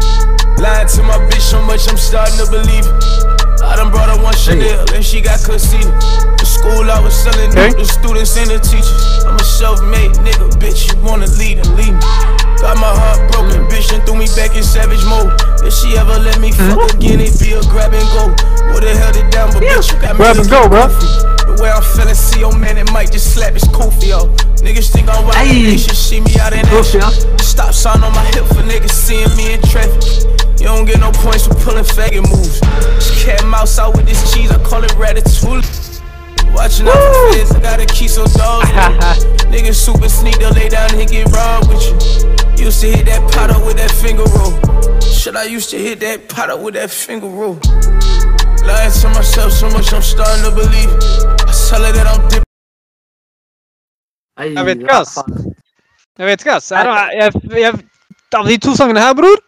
[SPEAKER 3] Lying to my bitch so much, I'm starting to believe it. I done brought her one Chanel and she got conceited. The school I was selling
[SPEAKER 1] Okay.
[SPEAKER 3] the students and the teachers. I'm a self-made nigga, bitch. You wanna lead and lead me. Got my heart broken, bitch, and threw me back in savage mode. If she ever let me mm-hmm. fuck again, it be a grab and go. Would've held it down, but bitch, you got me
[SPEAKER 1] Grab and go, bro.
[SPEAKER 3] The way I'm feeling, see your man, it might just slap his koofy off. Niggas think I'm wild,
[SPEAKER 2] Hey.
[SPEAKER 3] they should see me out in action. Stop sign on my hip for niggas seeing me in traffic. You don't get no points for pulling faggot moves. Just cat mouse out with this cheese, I call it ratatouille. Watching out for feds, I gotta keep some dogs. Niggas super sneak, they'll lay down and get robbed with you. Used to hit that pot up with that finger roll. Shit, I used to hit that pot up with that finger roll. Lying to myself so much, I'm starting to believe. I tell her that I'm dipping.
[SPEAKER 2] Oi,
[SPEAKER 1] Jeg vet ikke,
[SPEAKER 2] hva
[SPEAKER 1] ass.
[SPEAKER 2] faen.
[SPEAKER 1] Jeg vet ikke, ass. Jeg, jeg, jeg, av de to sangene her, bror,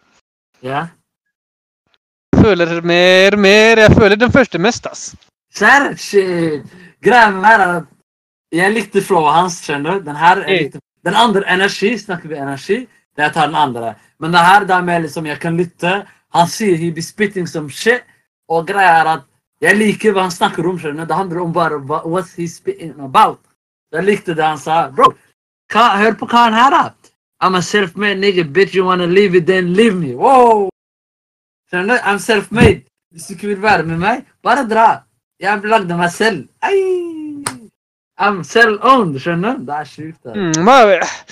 [SPEAKER 2] Ja.
[SPEAKER 1] Føler mer, mer Jeg føler den første mest, ass.
[SPEAKER 2] Shit. Greia er at jeg likte flowet hans, skjønner du. Den her,
[SPEAKER 1] er
[SPEAKER 2] litt, den andre energi, snakker vi energi, det jeg tar den andre. Men det her, det er mer liksom, jeg kan lytte. Han sier he be spitting som shit, og greia er at jeg liker hva han snakker om, skjønner. Det handler om bare what he spitting about. Jeg likte det han sa. Bro, hør på hva han her da. I'm a self-made nigga, bitch, you wanna leave it, then leave me. Wow! Skjønner du? I'm self-made. Hvis du ikke vil være med meg, bare dra. Jeg lagde meg selv. Ei! I'm self-owned, skjønner du? Det er sjukt.
[SPEAKER 1] Mm,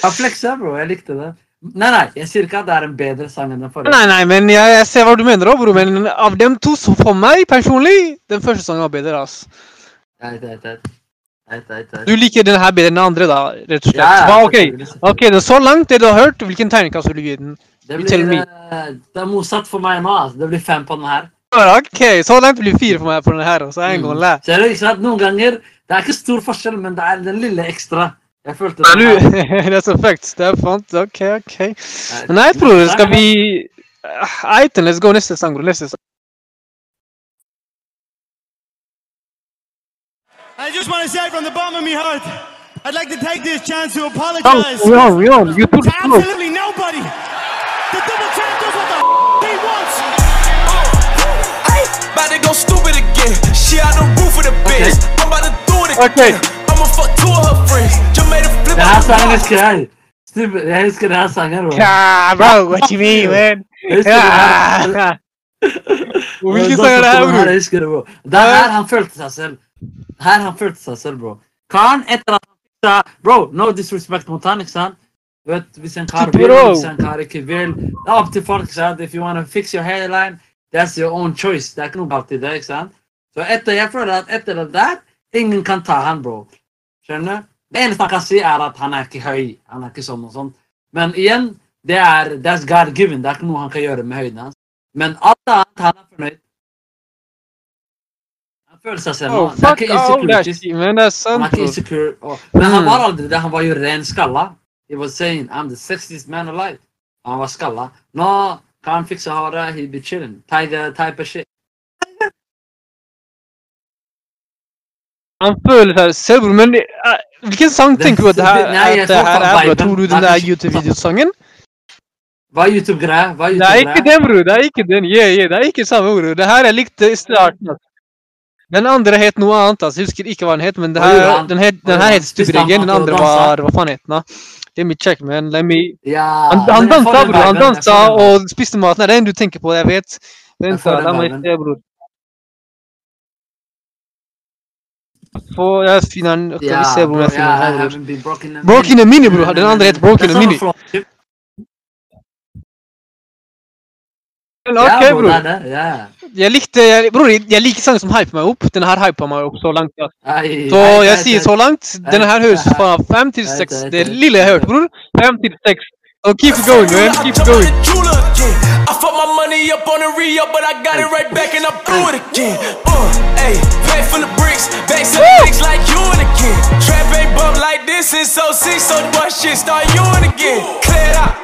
[SPEAKER 2] jeg fleksa, bro. Jeg likte det. Nei, nei, jeg sier ikke at det er en bedre sang enn den forrige.
[SPEAKER 1] Nei, nei, men jeg, jeg ser hva du mener òg, bror. Men av dem to, så for meg personlig, den første sangen var bedre, ass.
[SPEAKER 2] Eit, eit, eit.
[SPEAKER 1] Du liker den her bedre enn den andre, da, rett og slett.
[SPEAKER 2] Ja, ja,
[SPEAKER 1] ok, ok, det så langt det du har hørt, hvilken tegnekast vil du gi den?
[SPEAKER 2] Det blir,
[SPEAKER 1] me.
[SPEAKER 2] eh, det er motsatt for meg nå. Altså. Det blir fem på den her.
[SPEAKER 1] Ok, så langt blir fire for meg på den her, så en gang lei.
[SPEAKER 2] Ser du, ikke sant? Noen ganger Det er ikke stor forskjell, men det er den lille ekstra. Jeg følte det.
[SPEAKER 1] det er så fucked. Det er fant. Ok, ok.
[SPEAKER 2] Nei,
[SPEAKER 1] bror, skal vi Eiten, let's go neste sang, bror. Neste sang.
[SPEAKER 4] I just want to say from the bottom of my heart, I'd like to take this chance to
[SPEAKER 1] Oh,
[SPEAKER 4] apologize
[SPEAKER 1] we are, we are. You close.
[SPEAKER 4] absolutely nobody. The double champ does what the f- he wants.
[SPEAKER 3] Ay, about to go stupid again. She out the roof of the bitch. I'm about to do it
[SPEAKER 1] Okay.
[SPEAKER 3] again. I'ma fuck two of her friends. Jamaica flip
[SPEAKER 2] Den her
[SPEAKER 3] out the
[SPEAKER 2] sangen
[SPEAKER 3] bar.
[SPEAKER 2] husker jeg. Stupid. Jeg husker den her sangen. bro.
[SPEAKER 1] Yeah, bro, what you mean, man?
[SPEAKER 2] Jeg husker den her.
[SPEAKER 1] Yeah.
[SPEAKER 2] Og
[SPEAKER 1] Hvilken
[SPEAKER 2] da
[SPEAKER 1] sang er det her,
[SPEAKER 2] sto den her,
[SPEAKER 1] bror?
[SPEAKER 2] Jeg husker det, bro. Det er her han følte seg selv. Her han følte seg selv, bro. Karen, etter at han fiksa Bro, no disrespect mot han, vet, hvis en kar vil, hvis en kar ikke vil. Det er opp til folk. sant? If you wanna fix your hairline, that's your own choice. Det er ikke noe galt i det. ikke sant? Så etter, jeg føler at etter det der, ingen kan ta han, bro. Skjønner? Det eneste han kan si, er at han er ikke høy. Han er ikke sånn og sånn. Men igjen, det er that's God given. Det er ikke noe han kan gjøre med høyden hans. Men alt annet, han er fornøyd. Han føler seg selv.
[SPEAKER 1] Oh, fuck all that man. Det er
[SPEAKER 2] Han
[SPEAKER 1] sant,
[SPEAKER 2] er ikke insecure. Og, men han var aldri det. Han var jo ren skalla. He was saying, I'm the sexiest man alive. Han var skalla. Nå kan han fikse håret. He be chilling. Tiger type of shit.
[SPEAKER 1] Han føler seg selv. Men uh, hvilken sang tenker du at det her,
[SPEAKER 2] Nei,
[SPEAKER 1] at det her er, bro? Tror du den
[SPEAKER 2] er
[SPEAKER 1] der YouTube-videosangen?
[SPEAKER 2] Hva er YouTube-greia? Er
[SPEAKER 1] Det er ikke den, bror. Det er ikke den. Yeah, yeah. Det er ikke samme, bror. Det her jeg likte i starten. altså. Den andre het noe annet. altså. Jeg husker ikke hva den het, men det her, den, het, den her het
[SPEAKER 2] Spiste.
[SPEAKER 1] Den andre var Hva faen het den? Da? Let me check, man. Let me
[SPEAKER 2] Ja,
[SPEAKER 1] Han, han dansa, bror. Han dansa og spiste maten. Det er den du tenker på, jeg vet. Den
[SPEAKER 2] den
[SPEAKER 1] La meg se, bror. Få, jeg finner den. Skal vi se,
[SPEAKER 2] Ja,
[SPEAKER 1] bror. Jeg finner den
[SPEAKER 2] broken.
[SPEAKER 1] Mini, bror. Den andre heter Broken Mini.
[SPEAKER 2] Flow.
[SPEAKER 1] Men
[SPEAKER 2] Ja,
[SPEAKER 1] bror.
[SPEAKER 2] Ja.
[SPEAKER 1] Jeg likte jeg, Bror, jeg, liker sanger som hyper meg opp. Den her hyper meg opp så langt. Ja.
[SPEAKER 2] Ai,
[SPEAKER 1] Så jeg sier så langt. Denne her høres fra fem til seks. Det lille jeg hørte, bror. Fem til seks. So keep it going, man. Keep it going.
[SPEAKER 3] I fucked my money up on the re-up, but I got it right back and I blew it again. Uh, hey, pay for the bricks, back to the bricks like you and again. Trap ain't bump like this in so sick, so the shit start you and again. Clear it out,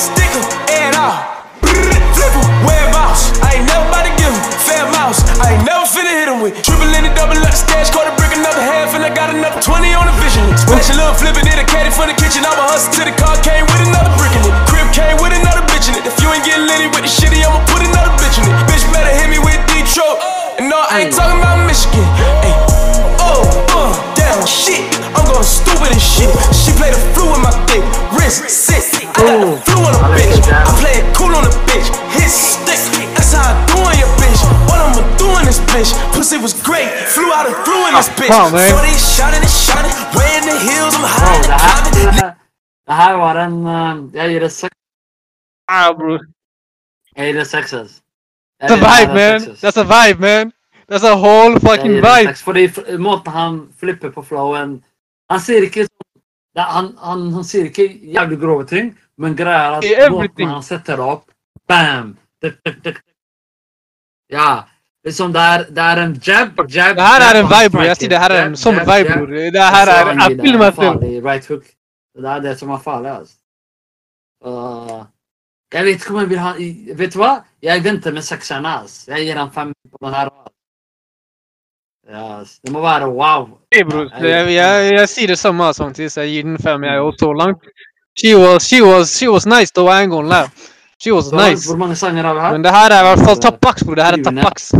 [SPEAKER 3] stick it out. Flip 'em out. I ain't never about to give 'em, fair mouse. I ain't never finna hit 'em with triple in the double up stash, caught a brick another half, and I got another 20 on the vision. Special little flipping it, a caddy for the kitchen. I'ma hustle till the car came with another brick in it. Crib came with another bitch in it. If you ain't getting litty with the shitty, I'ma put another bitch in it. Bitch better hit me with Detroit. And no, I ain't talking about Michigan. Shit. I'm going stupid as shit. She played the flu in my dick. Wrist, sit. I got the flu on a bitch. I play it cool on a bitch. Hit stick. That's how I do on your bitch. What I'ma do in this bitch? Pussy was great. Flew out and threw in this bitch.
[SPEAKER 1] Come on, man.
[SPEAKER 3] So they shining and shining. Way in the hills, I'm
[SPEAKER 2] Bro,
[SPEAKER 3] high
[SPEAKER 2] det
[SPEAKER 3] and
[SPEAKER 2] her,
[SPEAKER 3] climbing.
[SPEAKER 2] det her- det her var en eh, Jeg det seks.
[SPEAKER 1] Ah, bro.
[SPEAKER 2] Jeg gir det seks. ass.
[SPEAKER 1] That's a
[SPEAKER 2] gir det her
[SPEAKER 1] vibe, man. That's a vibe, man. That's a whole fucking vibe.
[SPEAKER 2] Fordi måten han flipper på flowen Han sier ikke sånn er- han, han, han sier ikke jævlig grove ting, men greia er at
[SPEAKER 1] everything.
[SPEAKER 2] måten han setter opp Bam! Ja. Liksom det er, det er en jab, jab
[SPEAKER 1] Det her er en vibe. Jeg sier det her er en sånn vibe, bror. Det her er
[SPEAKER 2] en farlig Right hook. Det er det som er farlig, altså. Uh, jeg vet ikke om jeg vil ha Vet du hva? Jeg venter med sekseren. Altså. Jeg gir han fem på den her. altså. Ja, altså. det må være wow.
[SPEAKER 1] Hey, bror. Jeg, jeg, jeg sier det samme så jeg gir den fem, jeg òg, så langt. She was, she was, she was nice, though. I ain't gonna lie. She was nice.
[SPEAKER 2] Hvor mange sanger har vi her?
[SPEAKER 1] Men det her er i hvert fall top box, bror. Det her er top box.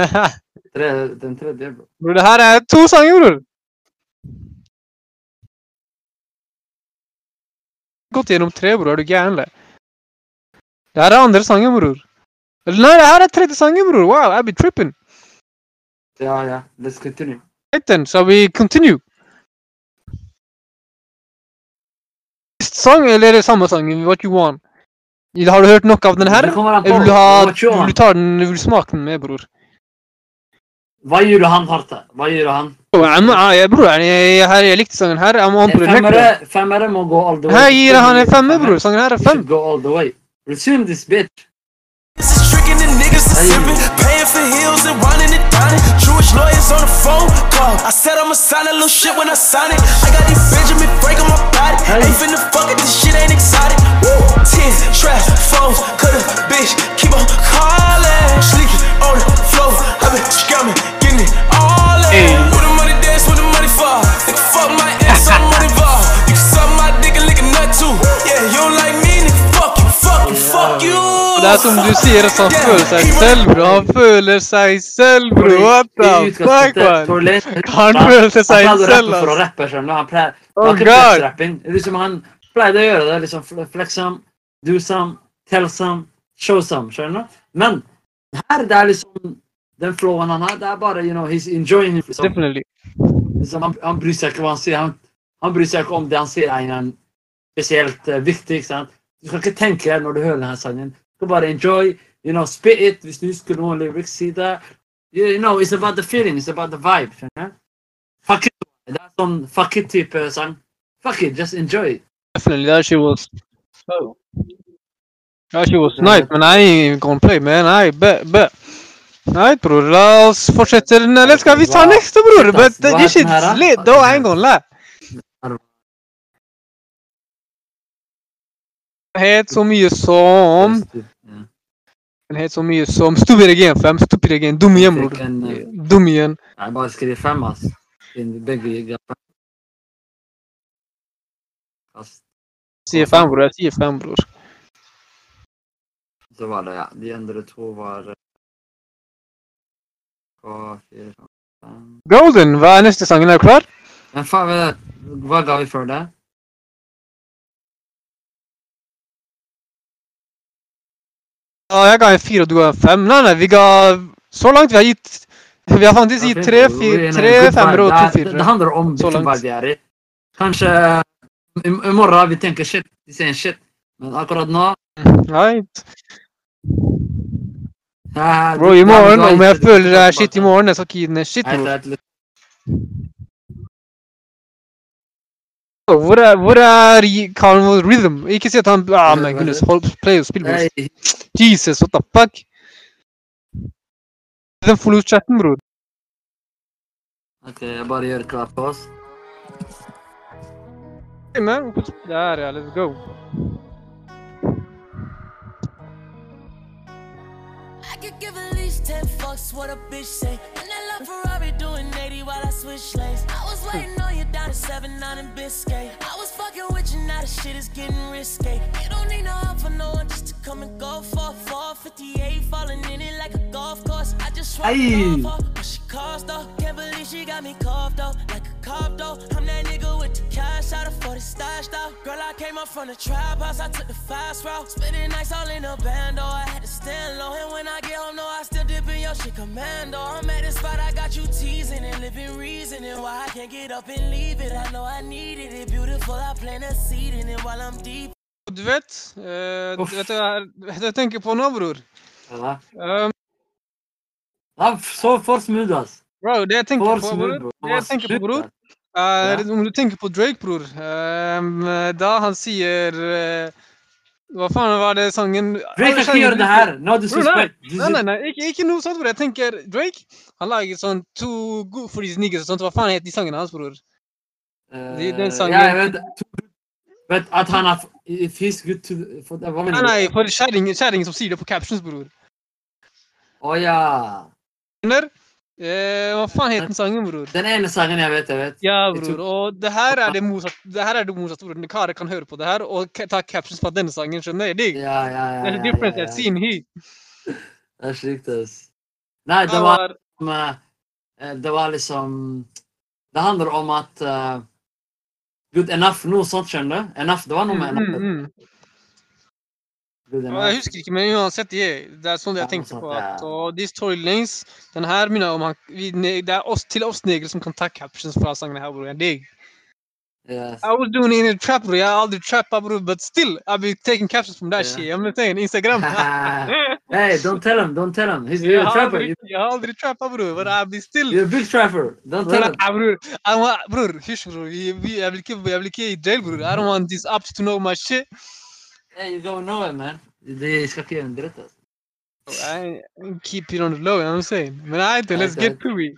[SPEAKER 2] Den tredje, bro.
[SPEAKER 1] Bror, det her er to sanger, bror. Gått gjennom tre, bror. Er du gæren, eller? Det her er andre sangen, bror. Nei, det her er tredje sangen, bror. Wow, I be tripping.
[SPEAKER 2] Ja, ja. Let's continue.
[SPEAKER 1] Right then, shall we continue? Sang, eller er det samme sangen? What you want? Har du hørt nok av den her? Eller vil du, ha, vil du ta den, vil du smake den med, bror?
[SPEAKER 2] Hva gjør han Harta? Hva gjør han?
[SPEAKER 1] Oh, I'm, jeg, bror, jeg, jeg, jeg likte sangen her. Jeg må to the next.
[SPEAKER 2] Femmere, må gå all the way.
[SPEAKER 1] Her gir han en femmer, bror. Sangen her er fem.
[SPEAKER 2] go all the way. Resume this bitch.
[SPEAKER 3] Sipping, paying for heels and whining and dining. Jewish lawyers on the phone call. I said I'ma sign a little shit when I sign it. I got these Benjamin Frank on my body. Ain't finna fuck it, this shit ain't exotic. Woo! Ten trash phones, cut a bitch, keep on calling. Sleeping on the floor, I been scamming, getting it all in.
[SPEAKER 1] Hey.
[SPEAKER 3] Where the money dance, where the money fall. Nigga, fuck my ass, I'm
[SPEAKER 1] det er som du sier, at han føler seg selv, bro. Han føler seg selv, bro. What the fuck, man? Han følte seg
[SPEAKER 2] Han
[SPEAKER 1] selv,
[SPEAKER 2] for å rappe, skjønner du. Han pleier,
[SPEAKER 1] Oh God.
[SPEAKER 2] Liksom han pleide å gjøre det. liksom Flex some, do some, tell some, show some. Skjønner du? Men her, det er liksom den flowen han har, det er bare you know, he's enjoying it. Liksom.
[SPEAKER 1] Definitely.
[SPEAKER 2] Liksom, han, han bryr seg ikke hva han sier. Han, han bryr seg ikke om det han sier er spesielt uh, viktig. ikke sant? Du skal ikke tenke når du hører denne sangen. Skal enjoy. you know, Spit it du husker noen lyrics. Det. You know, it's about the feeling. It's about the vibe. du? Fuck it. Er sånn fuck it-type sang. Fuck it, just enjoy it.
[SPEAKER 1] Definitely, that shit was. Oh. That shit was nice, man. I ain't even gonna play, man. I bet, bet. Right, bror. La oss fortsette den. Eller skal vi ta neste, bror? But this shit's lit, though. I ain't gonna lie. Het så mye som
[SPEAKER 2] Ja.
[SPEAKER 1] Den het så mye som Stupid again, fam. Stupid again. Dum igjen, bror.
[SPEAKER 2] Eh,
[SPEAKER 1] Dum igjen.
[SPEAKER 2] Jeg bare skriver fem, ass. Begge
[SPEAKER 1] Sier fem, bror. Jeg sier fem, bror.
[SPEAKER 2] Så var det, ja. De andre to var eh.
[SPEAKER 1] Golden, hva er neste sangen? Er du klar?
[SPEAKER 2] Men faen, hva ga vi før det?
[SPEAKER 1] Ja, jeg ga en fire, og du ga en fem. Nei, nei, vi ga Så langt vi har gitt Vi har faktisk gitt tre, fire, tre femmere og to
[SPEAKER 2] Det er- Det handler om
[SPEAKER 1] Så
[SPEAKER 2] er i. Kanskje i, i morgen vi tenker shit, vi sier shit. Men akkurat nå
[SPEAKER 1] Right.
[SPEAKER 2] eh,
[SPEAKER 1] Bro, i morgen, om jeg føler det er shit i morgen, ikke gi den en shit,
[SPEAKER 2] Nei, litt-
[SPEAKER 1] Hvor er, hvor er i- Rhythm? Ikke si at han Ah, my goodness, hold, play og spill, bror. Jesus, what the fuck? Den forlot chatten, bror.
[SPEAKER 2] Ok, jeg bare gjør klart for oss.
[SPEAKER 1] Hey, man. Der, ja. Let's go.
[SPEAKER 3] I could give at least 10 fucks what a bitch say. In love Ferrari doing 80 while I switch lanes. I was waiting on you down to 7 9 in Biscay. I was fucking with you, now the shit is getting risky. You don't need no help for no one just to come and go for 458, falling in it like a golf course. I just swear
[SPEAKER 2] Aye.
[SPEAKER 3] off she cost though. Can't believe she got me coughed though, like a cop though. I'm that nigga with the cash out of 40 stashed out. Girl, I came up from the trap house, I took the fast route. Spending nights all in a bando, I had to stand low. And when I get home, no, I still dip in your shit commando. I'm at the spot, I got you teasing and living reasoning why I can't get up and leave it. I know I needed it, beautiful. I plant a seed in it while I'm deep.
[SPEAKER 1] Du vet, uh, vet du hva jeg tenker på nå, bror?
[SPEAKER 2] Ja.
[SPEAKER 1] Um,
[SPEAKER 2] Ja, så for smooth, ass.
[SPEAKER 1] bro, det jeg tenker
[SPEAKER 2] For
[SPEAKER 1] på, bror,
[SPEAKER 2] smooth,
[SPEAKER 1] det jeg tenker på, bror, om du tenker på Drake, bror, um, da han sier eh, Hva faen var det sangen
[SPEAKER 2] Drake kan ikke gjøre det her! No disrespect. Bro,
[SPEAKER 1] Nei, nei, nei, ikke, ikke noe sånt, bror. Jeg tenker Drake Han lager sånn Too good for these niggas og sånt. Hva faen heter de sangene hans, bror?
[SPEAKER 2] Eh,
[SPEAKER 1] De- den sangen-
[SPEAKER 2] Ja, jeg vet, vet at han har good to for, Hva mener du?
[SPEAKER 1] nei, for kjerringen kjerring som sier det på captions, bror.
[SPEAKER 2] Å ja.
[SPEAKER 1] Skjønner? Eh, hva faen het den sangen, bror?
[SPEAKER 2] Den ene sangen jeg vet, jeg vet.
[SPEAKER 1] Ja, bror.
[SPEAKER 2] tror-
[SPEAKER 1] Og det her er det motsatte, det her er det motsatte, bror. Karer kan høre på det her og ta captions fra denne sangen, skjønner jeg? Digg.
[SPEAKER 2] Ja, ja, ja.
[SPEAKER 1] There's a difference
[SPEAKER 2] ja, ja.
[SPEAKER 1] seeing he.
[SPEAKER 2] Det er sjukt, ass. Nei, det var
[SPEAKER 1] var
[SPEAKER 2] eh, Det var liksom Det handler om at eh, Good enough, noe sånt, skjønner du? Enough, Det var noe med
[SPEAKER 1] mm,
[SPEAKER 2] enough.
[SPEAKER 1] mm.
[SPEAKER 2] mm.
[SPEAKER 1] Jeg husker ikke, men uansett, det, det er sånn
[SPEAKER 2] det
[SPEAKER 1] jeg tenkte på. At, og These Tory Lanes, den her minner om han, vi, Det er oss, til oss negere som kan ta captions fra sangene her, bror. Jeg digg.
[SPEAKER 2] Yes.
[SPEAKER 1] I was doing it in a trap, bror. Jeg har aldri trappa, bror, but still, I've been taking captions from that
[SPEAKER 2] Ja.
[SPEAKER 1] shit. I'm saying, Instagram.
[SPEAKER 2] hey, don't tell him, don't tell him. He's
[SPEAKER 1] Jeg
[SPEAKER 2] you're a
[SPEAKER 1] har
[SPEAKER 2] trapper.
[SPEAKER 1] aldri, jeg har aldri trappa, bror. But I've been still
[SPEAKER 2] You're a big trapper. Don't tell
[SPEAKER 1] Bror,
[SPEAKER 2] him.
[SPEAKER 1] nei, bror. Jeg må- Bror, hysj, bror. Vi- vi- Jeg vil ikke jeg vil ikke i jail, bror. I don't want these apps to know my shit.
[SPEAKER 2] Hey, you going nowhere, man. De skal ikke gjøre en dritt, altså.
[SPEAKER 1] I keep it on the low, you know what I'm saying? Men alright, then, let's
[SPEAKER 2] Okay.
[SPEAKER 1] get to it.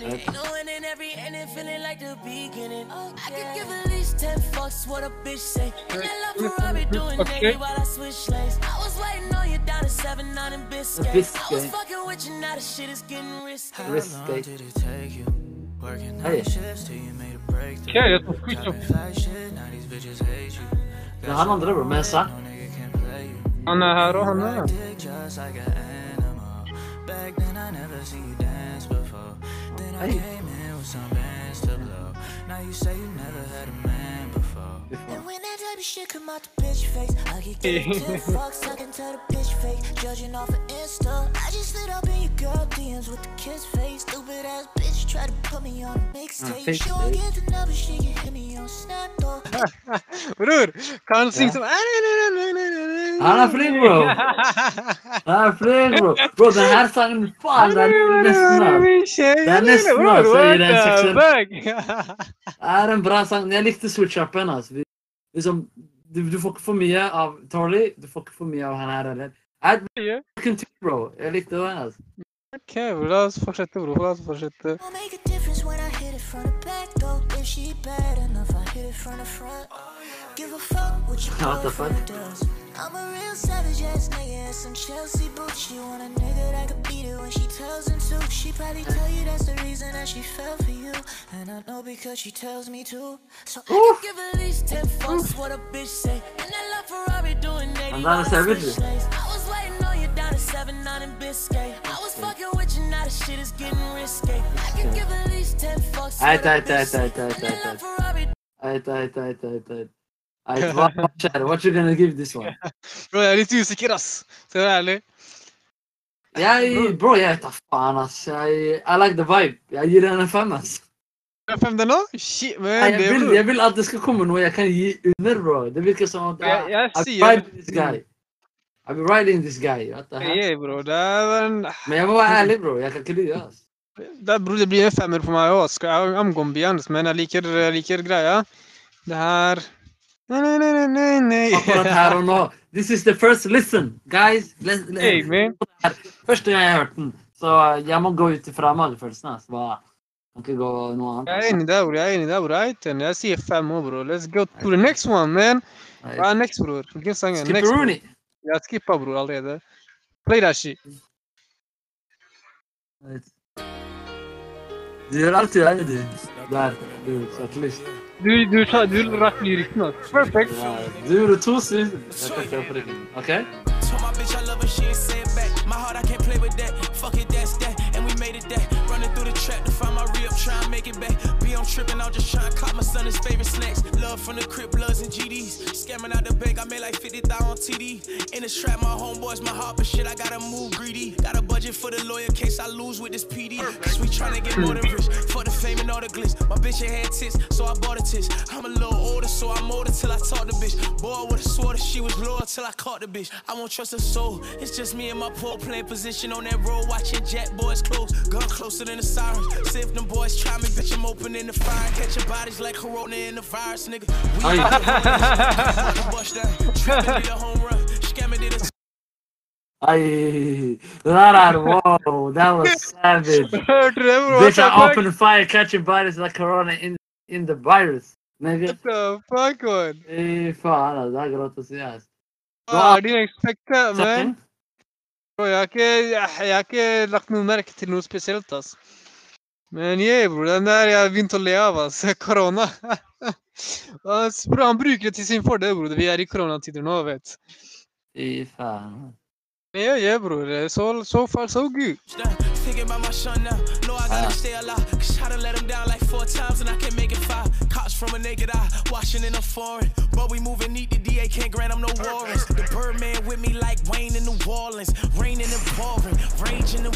[SPEAKER 3] Ain't no in every ending, feeling like the beginning. I could give at least 10 fucks what a bitch say. In that love Ferrari doing
[SPEAKER 1] Okay.
[SPEAKER 3] 80 while I switch lanes. I was waiting on you down to 7 9 in Biscay. I was fucking with you, now the shit is getting risky.
[SPEAKER 2] Risk
[SPEAKER 5] How long
[SPEAKER 2] day.
[SPEAKER 5] did it take you? Working
[SPEAKER 2] Hey.
[SPEAKER 5] night shifts till you made a breakthrough.
[SPEAKER 1] Okay, that's a quick
[SPEAKER 5] Dropping
[SPEAKER 1] job.
[SPEAKER 5] fly shit, now these bitches hate you.
[SPEAKER 2] Det han andre, bro. Men sa.
[SPEAKER 5] No nigga can play you.
[SPEAKER 1] Han her, og han her.
[SPEAKER 5] Dick just like an animal. Back then I never seen
[SPEAKER 2] Hey.
[SPEAKER 5] came in with some bands to blow. Now you say you never had a man before.
[SPEAKER 3] And when that type
[SPEAKER 6] the shit come out the bitch face. I could give you 10 fucks, I can tell the bitch fake. Judging off of Insta. I just slid up in your girl DMs with the kiss face. Stupid ass bitch try to put me on a mixtape.
[SPEAKER 2] fix
[SPEAKER 6] She won't get the number, she can hit me on Snap though.
[SPEAKER 1] Bror, kan han synge
[SPEAKER 2] Ja.
[SPEAKER 1] som
[SPEAKER 2] Han er flink, bro. Han er flink, bro. Bro, den her sangen, faen, den er nesten av.
[SPEAKER 1] Det
[SPEAKER 2] er nesten, altså, i den seksen.
[SPEAKER 1] seksen.
[SPEAKER 2] Det er en bra sang. Jeg likte switch-upen. Altså. Liksom, du, du får ikke for mye av Tarly, du får ikke for mye av han her heller. Jeg bro. Jeg likte det. altså.
[SPEAKER 1] Ok, bro, la oss fortsette, bro. La oss fortsette.
[SPEAKER 6] Won't make a difference when I hit it from the back though. If she bad enough, I hit it from the front. Give a fuck what your
[SPEAKER 2] What the
[SPEAKER 6] boyfriend does. I'm a real savage ass nigga and some Chelsea boots. She want a nigga that could beat it when she tells him to. She probably tell you that's the reason that she fell for you. And I know because she tells me to. So I
[SPEAKER 3] I give at least 10 fucks what a bitch say. And that love Ferrari doing 80
[SPEAKER 2] I'm not a savage.
[SPEAKER 3] Down to 7 9 in Biscay. I was fucking with you, now the shit is getting risky. I can give at least 10 fucks that
[SPEAKER 2] aight,
[SPEAKER 3] love
[SPEAKER 2] aight.
[SPEAKER 3] Ferrari
[SPEAKER 2] Aight, aight, aight, aight, aight. Aight, hva, skjer? What you gonna give this one?
[SPEAKER 1] Bro, jeg er litt usikker, ass. Skal jeg være ærlig.
[SPEAKER 2] Jeg, bro, jeg vet da faen, ass. Jeg, I like the vibe. Jeg gir den en fem, ass.
[SPEAKER 1] Er Fem den nå? Shit, men
[SPEAKER 2] Jeg
[SPEAKER 1] det,
[SPEAKER 2] vil, jeg vil at det skal komme noe jeg kan gi under, bro. Det virker som at
[SPEAKER 1] Jeg, jeg
[SPEAKER 2] jeg
[SPEAKER 1] sier
[SPEAKER 2] be riding this guy. What the hell?
[SPEAKER 1] Yeah, bro. Det er en
[SPEAKER 2] Men jeg må være ærlig, bro. Jeg kan ikke lyve, Altså.
[SPEAKER 1] det, bro, det blir en femmer på meg òg. I'm gonna be honest, men jeg liker, jeg liker greia. Det her Nei, nei, nei, nei, nei.
[SPEAKER 2] Akkurat her og nå. This is the first listen, guys. Let, let,
[SPEAKER 1] Hey, man.
[SPEAKER 2] Første gang jeg hørte den. Så jeg må gå ut ifra magefølelsen. Altså. Hva- Kan ikke gå noe annet.
[SPEAKER 1] Jeg er enig der, bror. Jeg er enig der, bror. Jeg sier fem år, bro. Let's go to the next one, man. Hva er next, bror? Hvilken sang er next? bro?
[SPEAKER 2] Skipperoonie.
[SPEAKER 1] Jeg skippa, bror, allerede. Play that shit.
[SPEAKER 2] Du gjør alltid det, du. Der. Du, satellist.
[SPEAKER 1] Du, du, sa- du rakk lyriksen, ass. Perfect.
[SPEAKER 2] Ja, Du gjorde to syn. Jeg takker for det. OK?
[SPEAKER 3] Told my bitch I love her, she ain't say it back. My heart, I can't play with that. Fuck it, that's that. And we made it that. Running through the trap to find my re up, try and make it back. Tripping, I'm just trying to cop my son his favorite snacks. Love from the crib, bloods and GDs. Scamming out the bank, I made like 50,000 on TD. In the strap, my homeboys, my heart, but shit, I gotta move greedy. Got a budget for the lawyer case I lose with this PD. Cause we tryna get more than rich. For the fame and all the glitz. My bitch had tits, so I bought a tits. I'm a little older, so I'm older till I talk the bitch. Boy, I would've swore that she was loyal till I caught the bitch. I won't trust her soul. It's just me and my poor playing position on that road, watching Jack boys close. Gun closer than the sirens. See if them boys try me, bitch, I'm opening the fire. Catching bodies like Corona in the virus, nigga. We
[SPEAKER 2] Oi.
[SPEAKER 3] bust down. Trapping did a home run. Scamming did a
[SPEAKER 2] Ai, det der er wow. That was savage.
[SPEAKER 1] Hørte du det, bro?
[SPEAKER 2] Bitch, I
[SPEAKER 1] What the fuck?
[SPEAKER 2] opened fire catching bodies like corona in, in the virus. Nigga.
[SPEAKER 1] What the fuck, man?
[SPEAKER 2] Fy faen, altså. Det er grått å si, ass.
[SPEAKER 1] Ah, I didn't expect that, man.
[SPEAKER 2] Setting?
[SPEAKER 1] Bro, jeg har ikke, jeg, jeg har ikke lagt noe merke til noe spesielt, ass. Men yeah, bro, den der jeg har begynt å le av, altså Korona. Han bruker det til sin fordel, bror. Vi er i koronatider nå, vet
[SPEAKER 2] Fy faen.
[SPEAKER 1] Men ja, yeah, bror. So, so far, so good.
[SPEAKER 2] Ah.
[SPEAKER 3] Stay alive. Cause I done let him down like four times and I can't make it five. Cops from a naked eye, watching in a foreign. But we moving neat, the DA can't grant him no warrants. The Birdman with me like Wayne in New Orleans. Raining and pouring, raging and.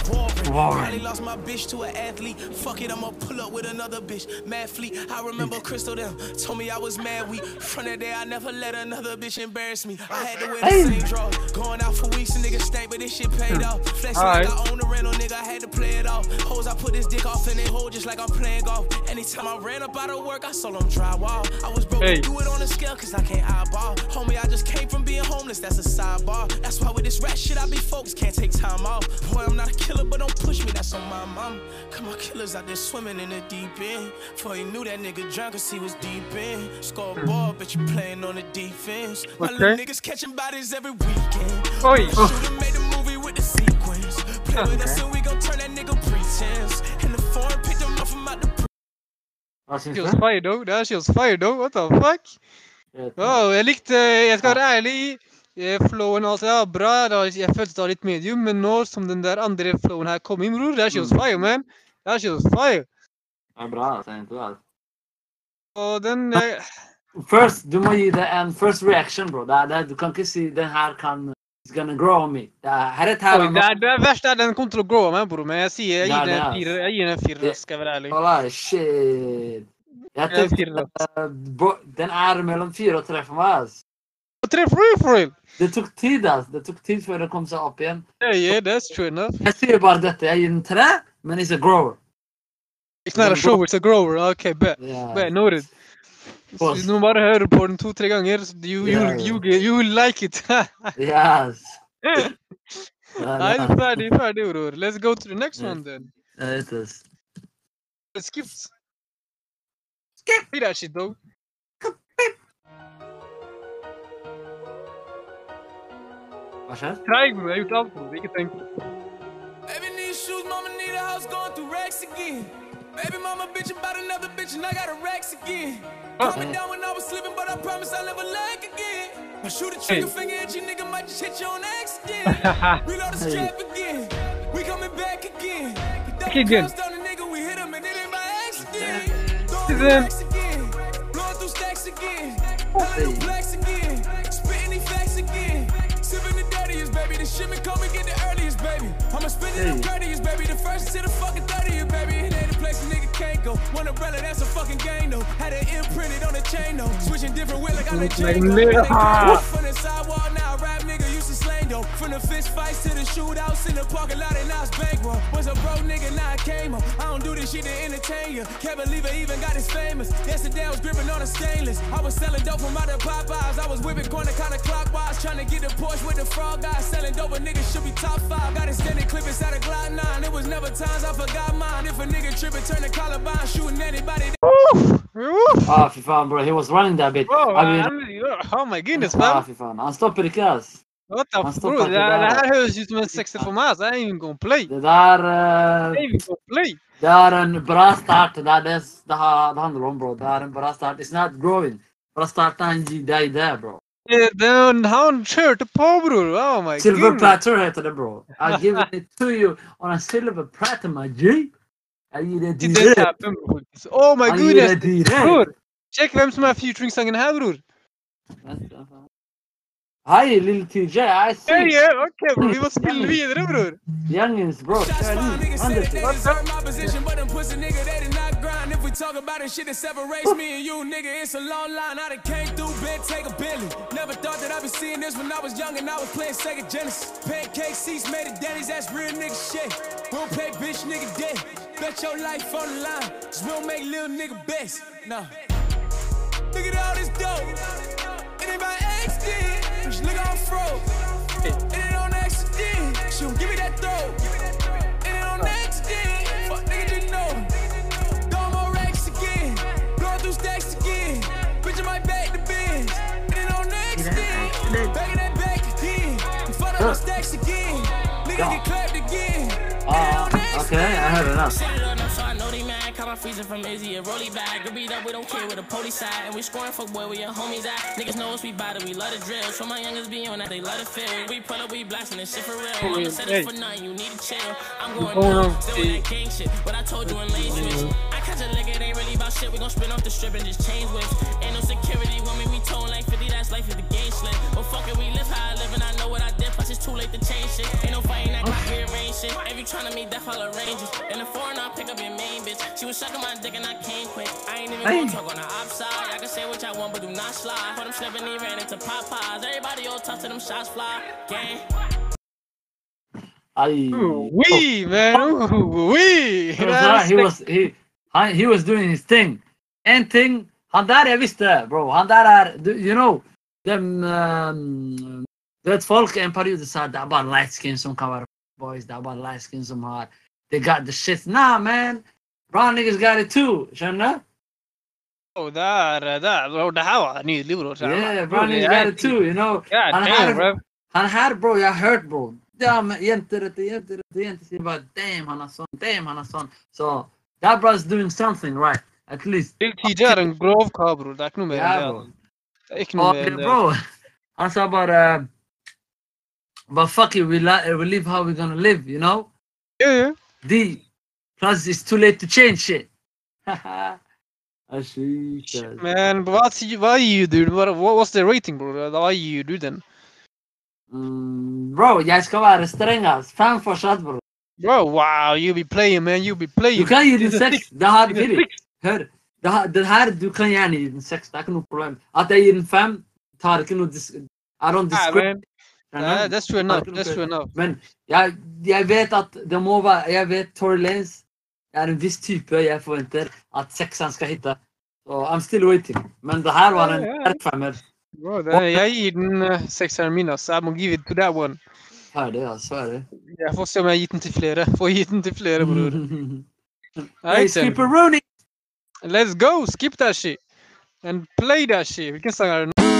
[SPEAKER 3] Warring. Probably lost my bitch to an athlete. Fuck it, I'ma pull up with another bitch. Mad fleet. I remember Crystal them told me I was mad weak. From that day, I never let another bitch embarrass me. I had to wear the same draw. Going out for weeks, a nigga stank, but this shit paid off. Flexing
[SPEAKER 1] Alright.
[SPEAKER 3] like I own the rental, nigga. I had to play it off. Hoes, I put this dick off in they hole just like I'm playing golf. Anytime I ran up out of work, I sold them drywall. I was broke,
[SPEAKER 1] Hey.
[SPEAKER 3] do it on a scale, cause I can't eyeball. Homie, I just came from being homeless, that's a sidebar. That's why with this rap shit, I be focused, can't take time off. Boy, I'm not a killer, but don't push me, that's on my mom. Come on, killers out there swimming in the deep end. Before you knew that nigga drunk, cause he was deep in. Scoreboard, but you playing on the defense. My little
[SPEAKER 1] Okay.
[SPEAKER 3] niggas catching bodies every weekend.
[SPEAKER 1] Oi.
[SPEAKER 3] Should've made a movie with the sequence. Play with us and we
[SPEAKER 2] Hva syns du?
[SPEAKER 1] fired, though. Det er was fired, though. What the fuck? Wow, jeg likte Jeg skal være ærlig. eh, Flowen og alt det der bra. Jeg følte det var litt medium, men nå som den der andre flowen her kom inn, bror, det er shots
[SPEAKER 2] Mm.
[SPEAKER 1] fire, man. Det er was fire.
[SPEAKER 2] Det er bra, altså. Egentlig, altså.
[SPEAKER 1] Og den jeg...
[SPEAKER 2] First, du må gi det en first reaction, bro. Det det, du kan ikke si den her kan It's gonna grow on me. Det er, her er
[SPEAKER 1] det, er, det er er den kommer til å grow meg, bror. Men jeg sier jeg gir den en fyra. Jeg gir den en
[SPEAKER 2] Det-
[SPEAKER 1] skal jeg være ærlig.
[SPEAKER 2] Wallah, shit. Jeg tenkte
[SPEAKER 1] det.
[SPEAKER 2] eh, Den er mellom fire og tre for meg. ass. Det tok tid, ass. Det tok tid før det kom seg opp igjen.
[SPEAKER 1] Yeah, yeah, that's true enough.
[SPEAKER 2] Jeg sier bare dette. Jeg gir den tre, men it's a grower.
[SPEAKER 1] It's not a show, it's a grower. Ok, bet.
[SPEAKER 2] Yeah.
[SPEAKER 1] bet noted.
[SPEAKER 2] Boss.
[SPEAKER 1] Så du må bare høre på den to-tre ganger. You, you, you, you, you will like it.
[SPEAKER 2] Yes. Ja,
[SPEAKER 1] Nei,
[SPEAKER 2] det er-
[SPEAKER 1] ferdig, ferdig, bror. Let's go to the next
[SPEAKER 2] Ja.
[SPEAKER 1] one then.
[SPEAKER 2] jeg vet.
[SPEAKER 1] Let's skip. Skip. Say that shit, though.
[SPEAKER 2] Hva skjer?
[SPEAKER 1] Treig, bror. Jeg har gjort alt, bror. Ikke tenk.
[SPEAKER 3] Baby need shoes, mama need a house, going through racks again. Baby mama bitch about another bitch and I got a racks again. Uh-uh. Coming down when I was sleeping, but I promise I'll never lag again. I shoot a trigger finger at you, nigga, might just hit you on accident. Reload the strap again. We coming back again. The crossed the nigga, we hit him and it ain't by accident.
[SPEAKER 1] Again.
[SPEAKER 3] racks again. Blowing through stacks again. Hella new blacks again. Spitting these facts again. Sipping the dirtiest, baby. The shipment come and get the earliest, baby. I'ma spend it
[SPEAKER 2] Hey.
[SPEAKER 3] courteous, baby. The first to the fucking 30th, baby. A nigga can't go. One umbrella, that's a fucking game, though. Had it imprinted on the chain, though. Switching different wheel, like I let
[SPEAKER 1] Like
[SPEAKER 3] Django.
[SPEAKER 1] nigga,
[SPEAKER 3] They
[SPEAKER 1] ah.
[SPEAKER 3] go From the sidewalk, now rap nigga used to. From the fist fights to the shootouts in the parking lot, and now it's bankroll. Was a broke nigga, now I came up. I don't do this shit to entertain you. Can't believe I even got this famous. Yesterday I was gripping on a stainless. I was selling dope from out of Popeyes. I was whipping corner counterclockwise, trying to get the Porsche with the frog guys. Selling dope, a nigga should be top five. Got extended clip inside a Glock 9. It was never times I forgot mine. If a nigga tripping, turn the Columbine, shooting anybody.
[SPEAKER 1] Woof.
[SPEAKER 2] Ah, fy faen, bro. He was running that bit.
[SPEAKER 1] Bro,
[SPEAKER 2] I mean,
[SPEAKER 1] I'm- oh my goodness,
[SPEAKER 2] ah,
[SPEAKER 1] man.
[SPEAKER 2] fy faen. Han stopper ikke, ass.
[SPEAKER 1] What the
[SPEAKER 2] Han
[SPEAKER 1] f...
[SPEAKER 2] stoppar
[SPEAKER 1] Bro,
[SPEAKER 2] inte
[SPEAKER 1] det, här- det
[SPEAKER 2] där.
[SPEAKER 1] här hörs ju som en 60 för mig. alltså. Jag är ingen gonna play.
[SPEAKER 2] Det der
[SPEAKER 1] Jag
[SPEAKER 2] eh,
[SPEAKER 1] är ingen gonna play.
[SPEAKER 2] Det er en bra start. Det er det det, har- det handler om, bro. Det er en bra start. It's not growing. Bra start er en deg det, bro.
[SPEAKER 1] Eh, Den, han körde på bror. Oh my
[SPEAKER 2] Silver
[SPEAKER 1] goodness.
[SPEAKER 2] platter heter det, bro. I give it to you on a silver platter, my G. Jeg gir det
[SPEAKER 1] Till den
[SPEAKER 2] direkt.
[SPEAKER 1] tappen bror. Oh my
[SPEAKER 2] Jag ger det
[SPEAKER 1] goodness.
[SPEAKER 2] direkt.
[SPEAKER 1] Bror, check vem som är featuring-sången här bror.
[SPEAKER 2] Hei, lille TJ. I see.
[SPEAKER 1] Ja, ja, okej bror. Vi måste spela vidare bror.
[SPEAKER 2] Youngins, bro.
[SPEAKER 3] Shots
[SPEAKER 2] Kör
[SPEAKER 3] fired,
[SPEAKER 2] nu.
[SPEAKER 3] niggas
[SPEAKER 2] Under
[SPEAKER 3] said they
[SPEAKER 2] sig.
[SPEAKER 3] deserve my position, but them pussy nigga, they did not grind. If we talk about it, shit that separates me and you, nigga, it's a long line. I done came through, been take a Billy. Never thought that I'd be seeing this when I was young and I was playing Sega Genesis. Pancake seats made of Denny's, that's real nigga shit. We don't pay bitch nigga dead. Bet your life on the line, cause we don't make little nigga best. No. Look at all this dope. Fuck up my stacks again. Nigga get clapped again. It ain't on
[SPEAKER 2] Ah, okay, I heard enough.
[SPEAKER 7] Set it up, so I know they mad. Caught my freezer from Izzy and Rolly bag. The beat up, we don't care with the police side. And we scoring fuck boy, where your homies at. Niggas know us, we bout it, we love the drill. So my youngers be on that, they love the feel. We pull up, we blasting this shit for real. I'm gonna set it for nothing, you need to chill. I'm going
[SPEAKER 1] going on,
[SPEAKER 7] down, still with that gang shit. What I told you in lane switch. I catch a lick, it ain't really about shit. We gon' spin off the strip and just change whips. Ain't no security when me, we tone like 50, that's life is the game slip. But fuck it, we live how I live and I know what I did. Plus it's too late to change shit. Ain't no fighting that got rearranged shit. If you tryna meet death, I'll arrange it. In the foreign, I'll pick up your main bitch. She was sucking my dick and I came quick. I ain't even gonna talk on the outside. I can say what y'all want, but do not slide. Put them slipping, he ran into Popeyes. Everybody all tough to them shots fly. Gang.
[SPEAKER 2] I.
[SPEAKER 1] Oui, man. Ooh, Oui.
[SPEAKER 2] He was right. He was he, han, he was doing his thing. En ting Han der jeg visste, bro. Han der er du- You know dem um, Du vet, folk en periode sa det er bare light skin som kan være boys. Det er bare light skin som har They got the shit. Nah, man. Brown niggas got it too. Skjønner du?
[SPEAKER 1] Oh, där, där. Bro, det här var nydelig bror.
[SPEAKER 2] Yeah, brown niggas got it too. You know.
[SPEAKER 1] God
[SPEAKER 2] Han
[SPEAKER 1] damn,
[SPEAKER 2] her,
[SPEAKER 1] bro.
[SPEAKER 2] han her, bro, jeg har hørt, bro. Ja, men jenter etter jenter etter jenter sier bare damn, han er sånn, damn, han er sånn. Så that bro's doing something right. At least.
[SPEAKER 1] Lil TJ er en grov kar, bror. Det er ikke noe mer
[SPEAKER 2] Ja,
[SPEAKER 1] enn det.
[SPEAKER 2] bro.
[SPEAKER 1] altså. Det er ikke noe
[SPEAKER 2] Og
[SPEAKER 1] mer enn det.
[SPEAKER 2] bro, han sa bare But fuck it, we, li we live how we're gonna live, you know?
[SPEAKER 1] Ja, ja.
[SPEAKER 2] D. Plus it's too late to change shit. Det er sjukt. altså.
[SPEAKER 1] Men hva, sier- hva gir du? Hva, what's the rating, bror? Hva gir du den?
[SPEAKER 2] Mm, bro, jeg skal være streng, ass. Fem fortsatt, bro.
[SPEAKER 1] Bro, wow, you be playing, man. You be playing.
[SPEAKER 2] Du kan gi seks.
[SPEAKER 1] six.
[SPEAKER 2] Det har
[SPEAKER 1] a
[SPEAKER 2] Hør. Det har, det her, du kan gjerne gi den sex. Det er ikke noe problem. At jeg gir den fem, tar ikke noe dis I don't discriminate.
[SPEAKER 1] Uh, that's true enough. That's true enough.
[SPEAKER 2] Men jeg, jeg vet at det må være Jeg vet Tory Lanes er en viss type jeg forventer at sekseren skal hitte. Så I'm still waiting. Men det her var en yeah, femmer.
[SPEAKER 1] Bro, det, jeg gir den uh, sekseren min, ass. I må give it to that one.
[SPEAKER 2] Ferdig, er det.
[SPEAKER 1] Jeg får se om jeg har gitt den til flere. Får gitt den til flere, bror.
[SPEAKER 2] hey,
[SPEAKER 1] Alright.
[SPEAKER 2] Skipper Rooney!
[SPEAKER 1] Let's go! Skip that shit! And play that shit! Hvilken sang er det nå?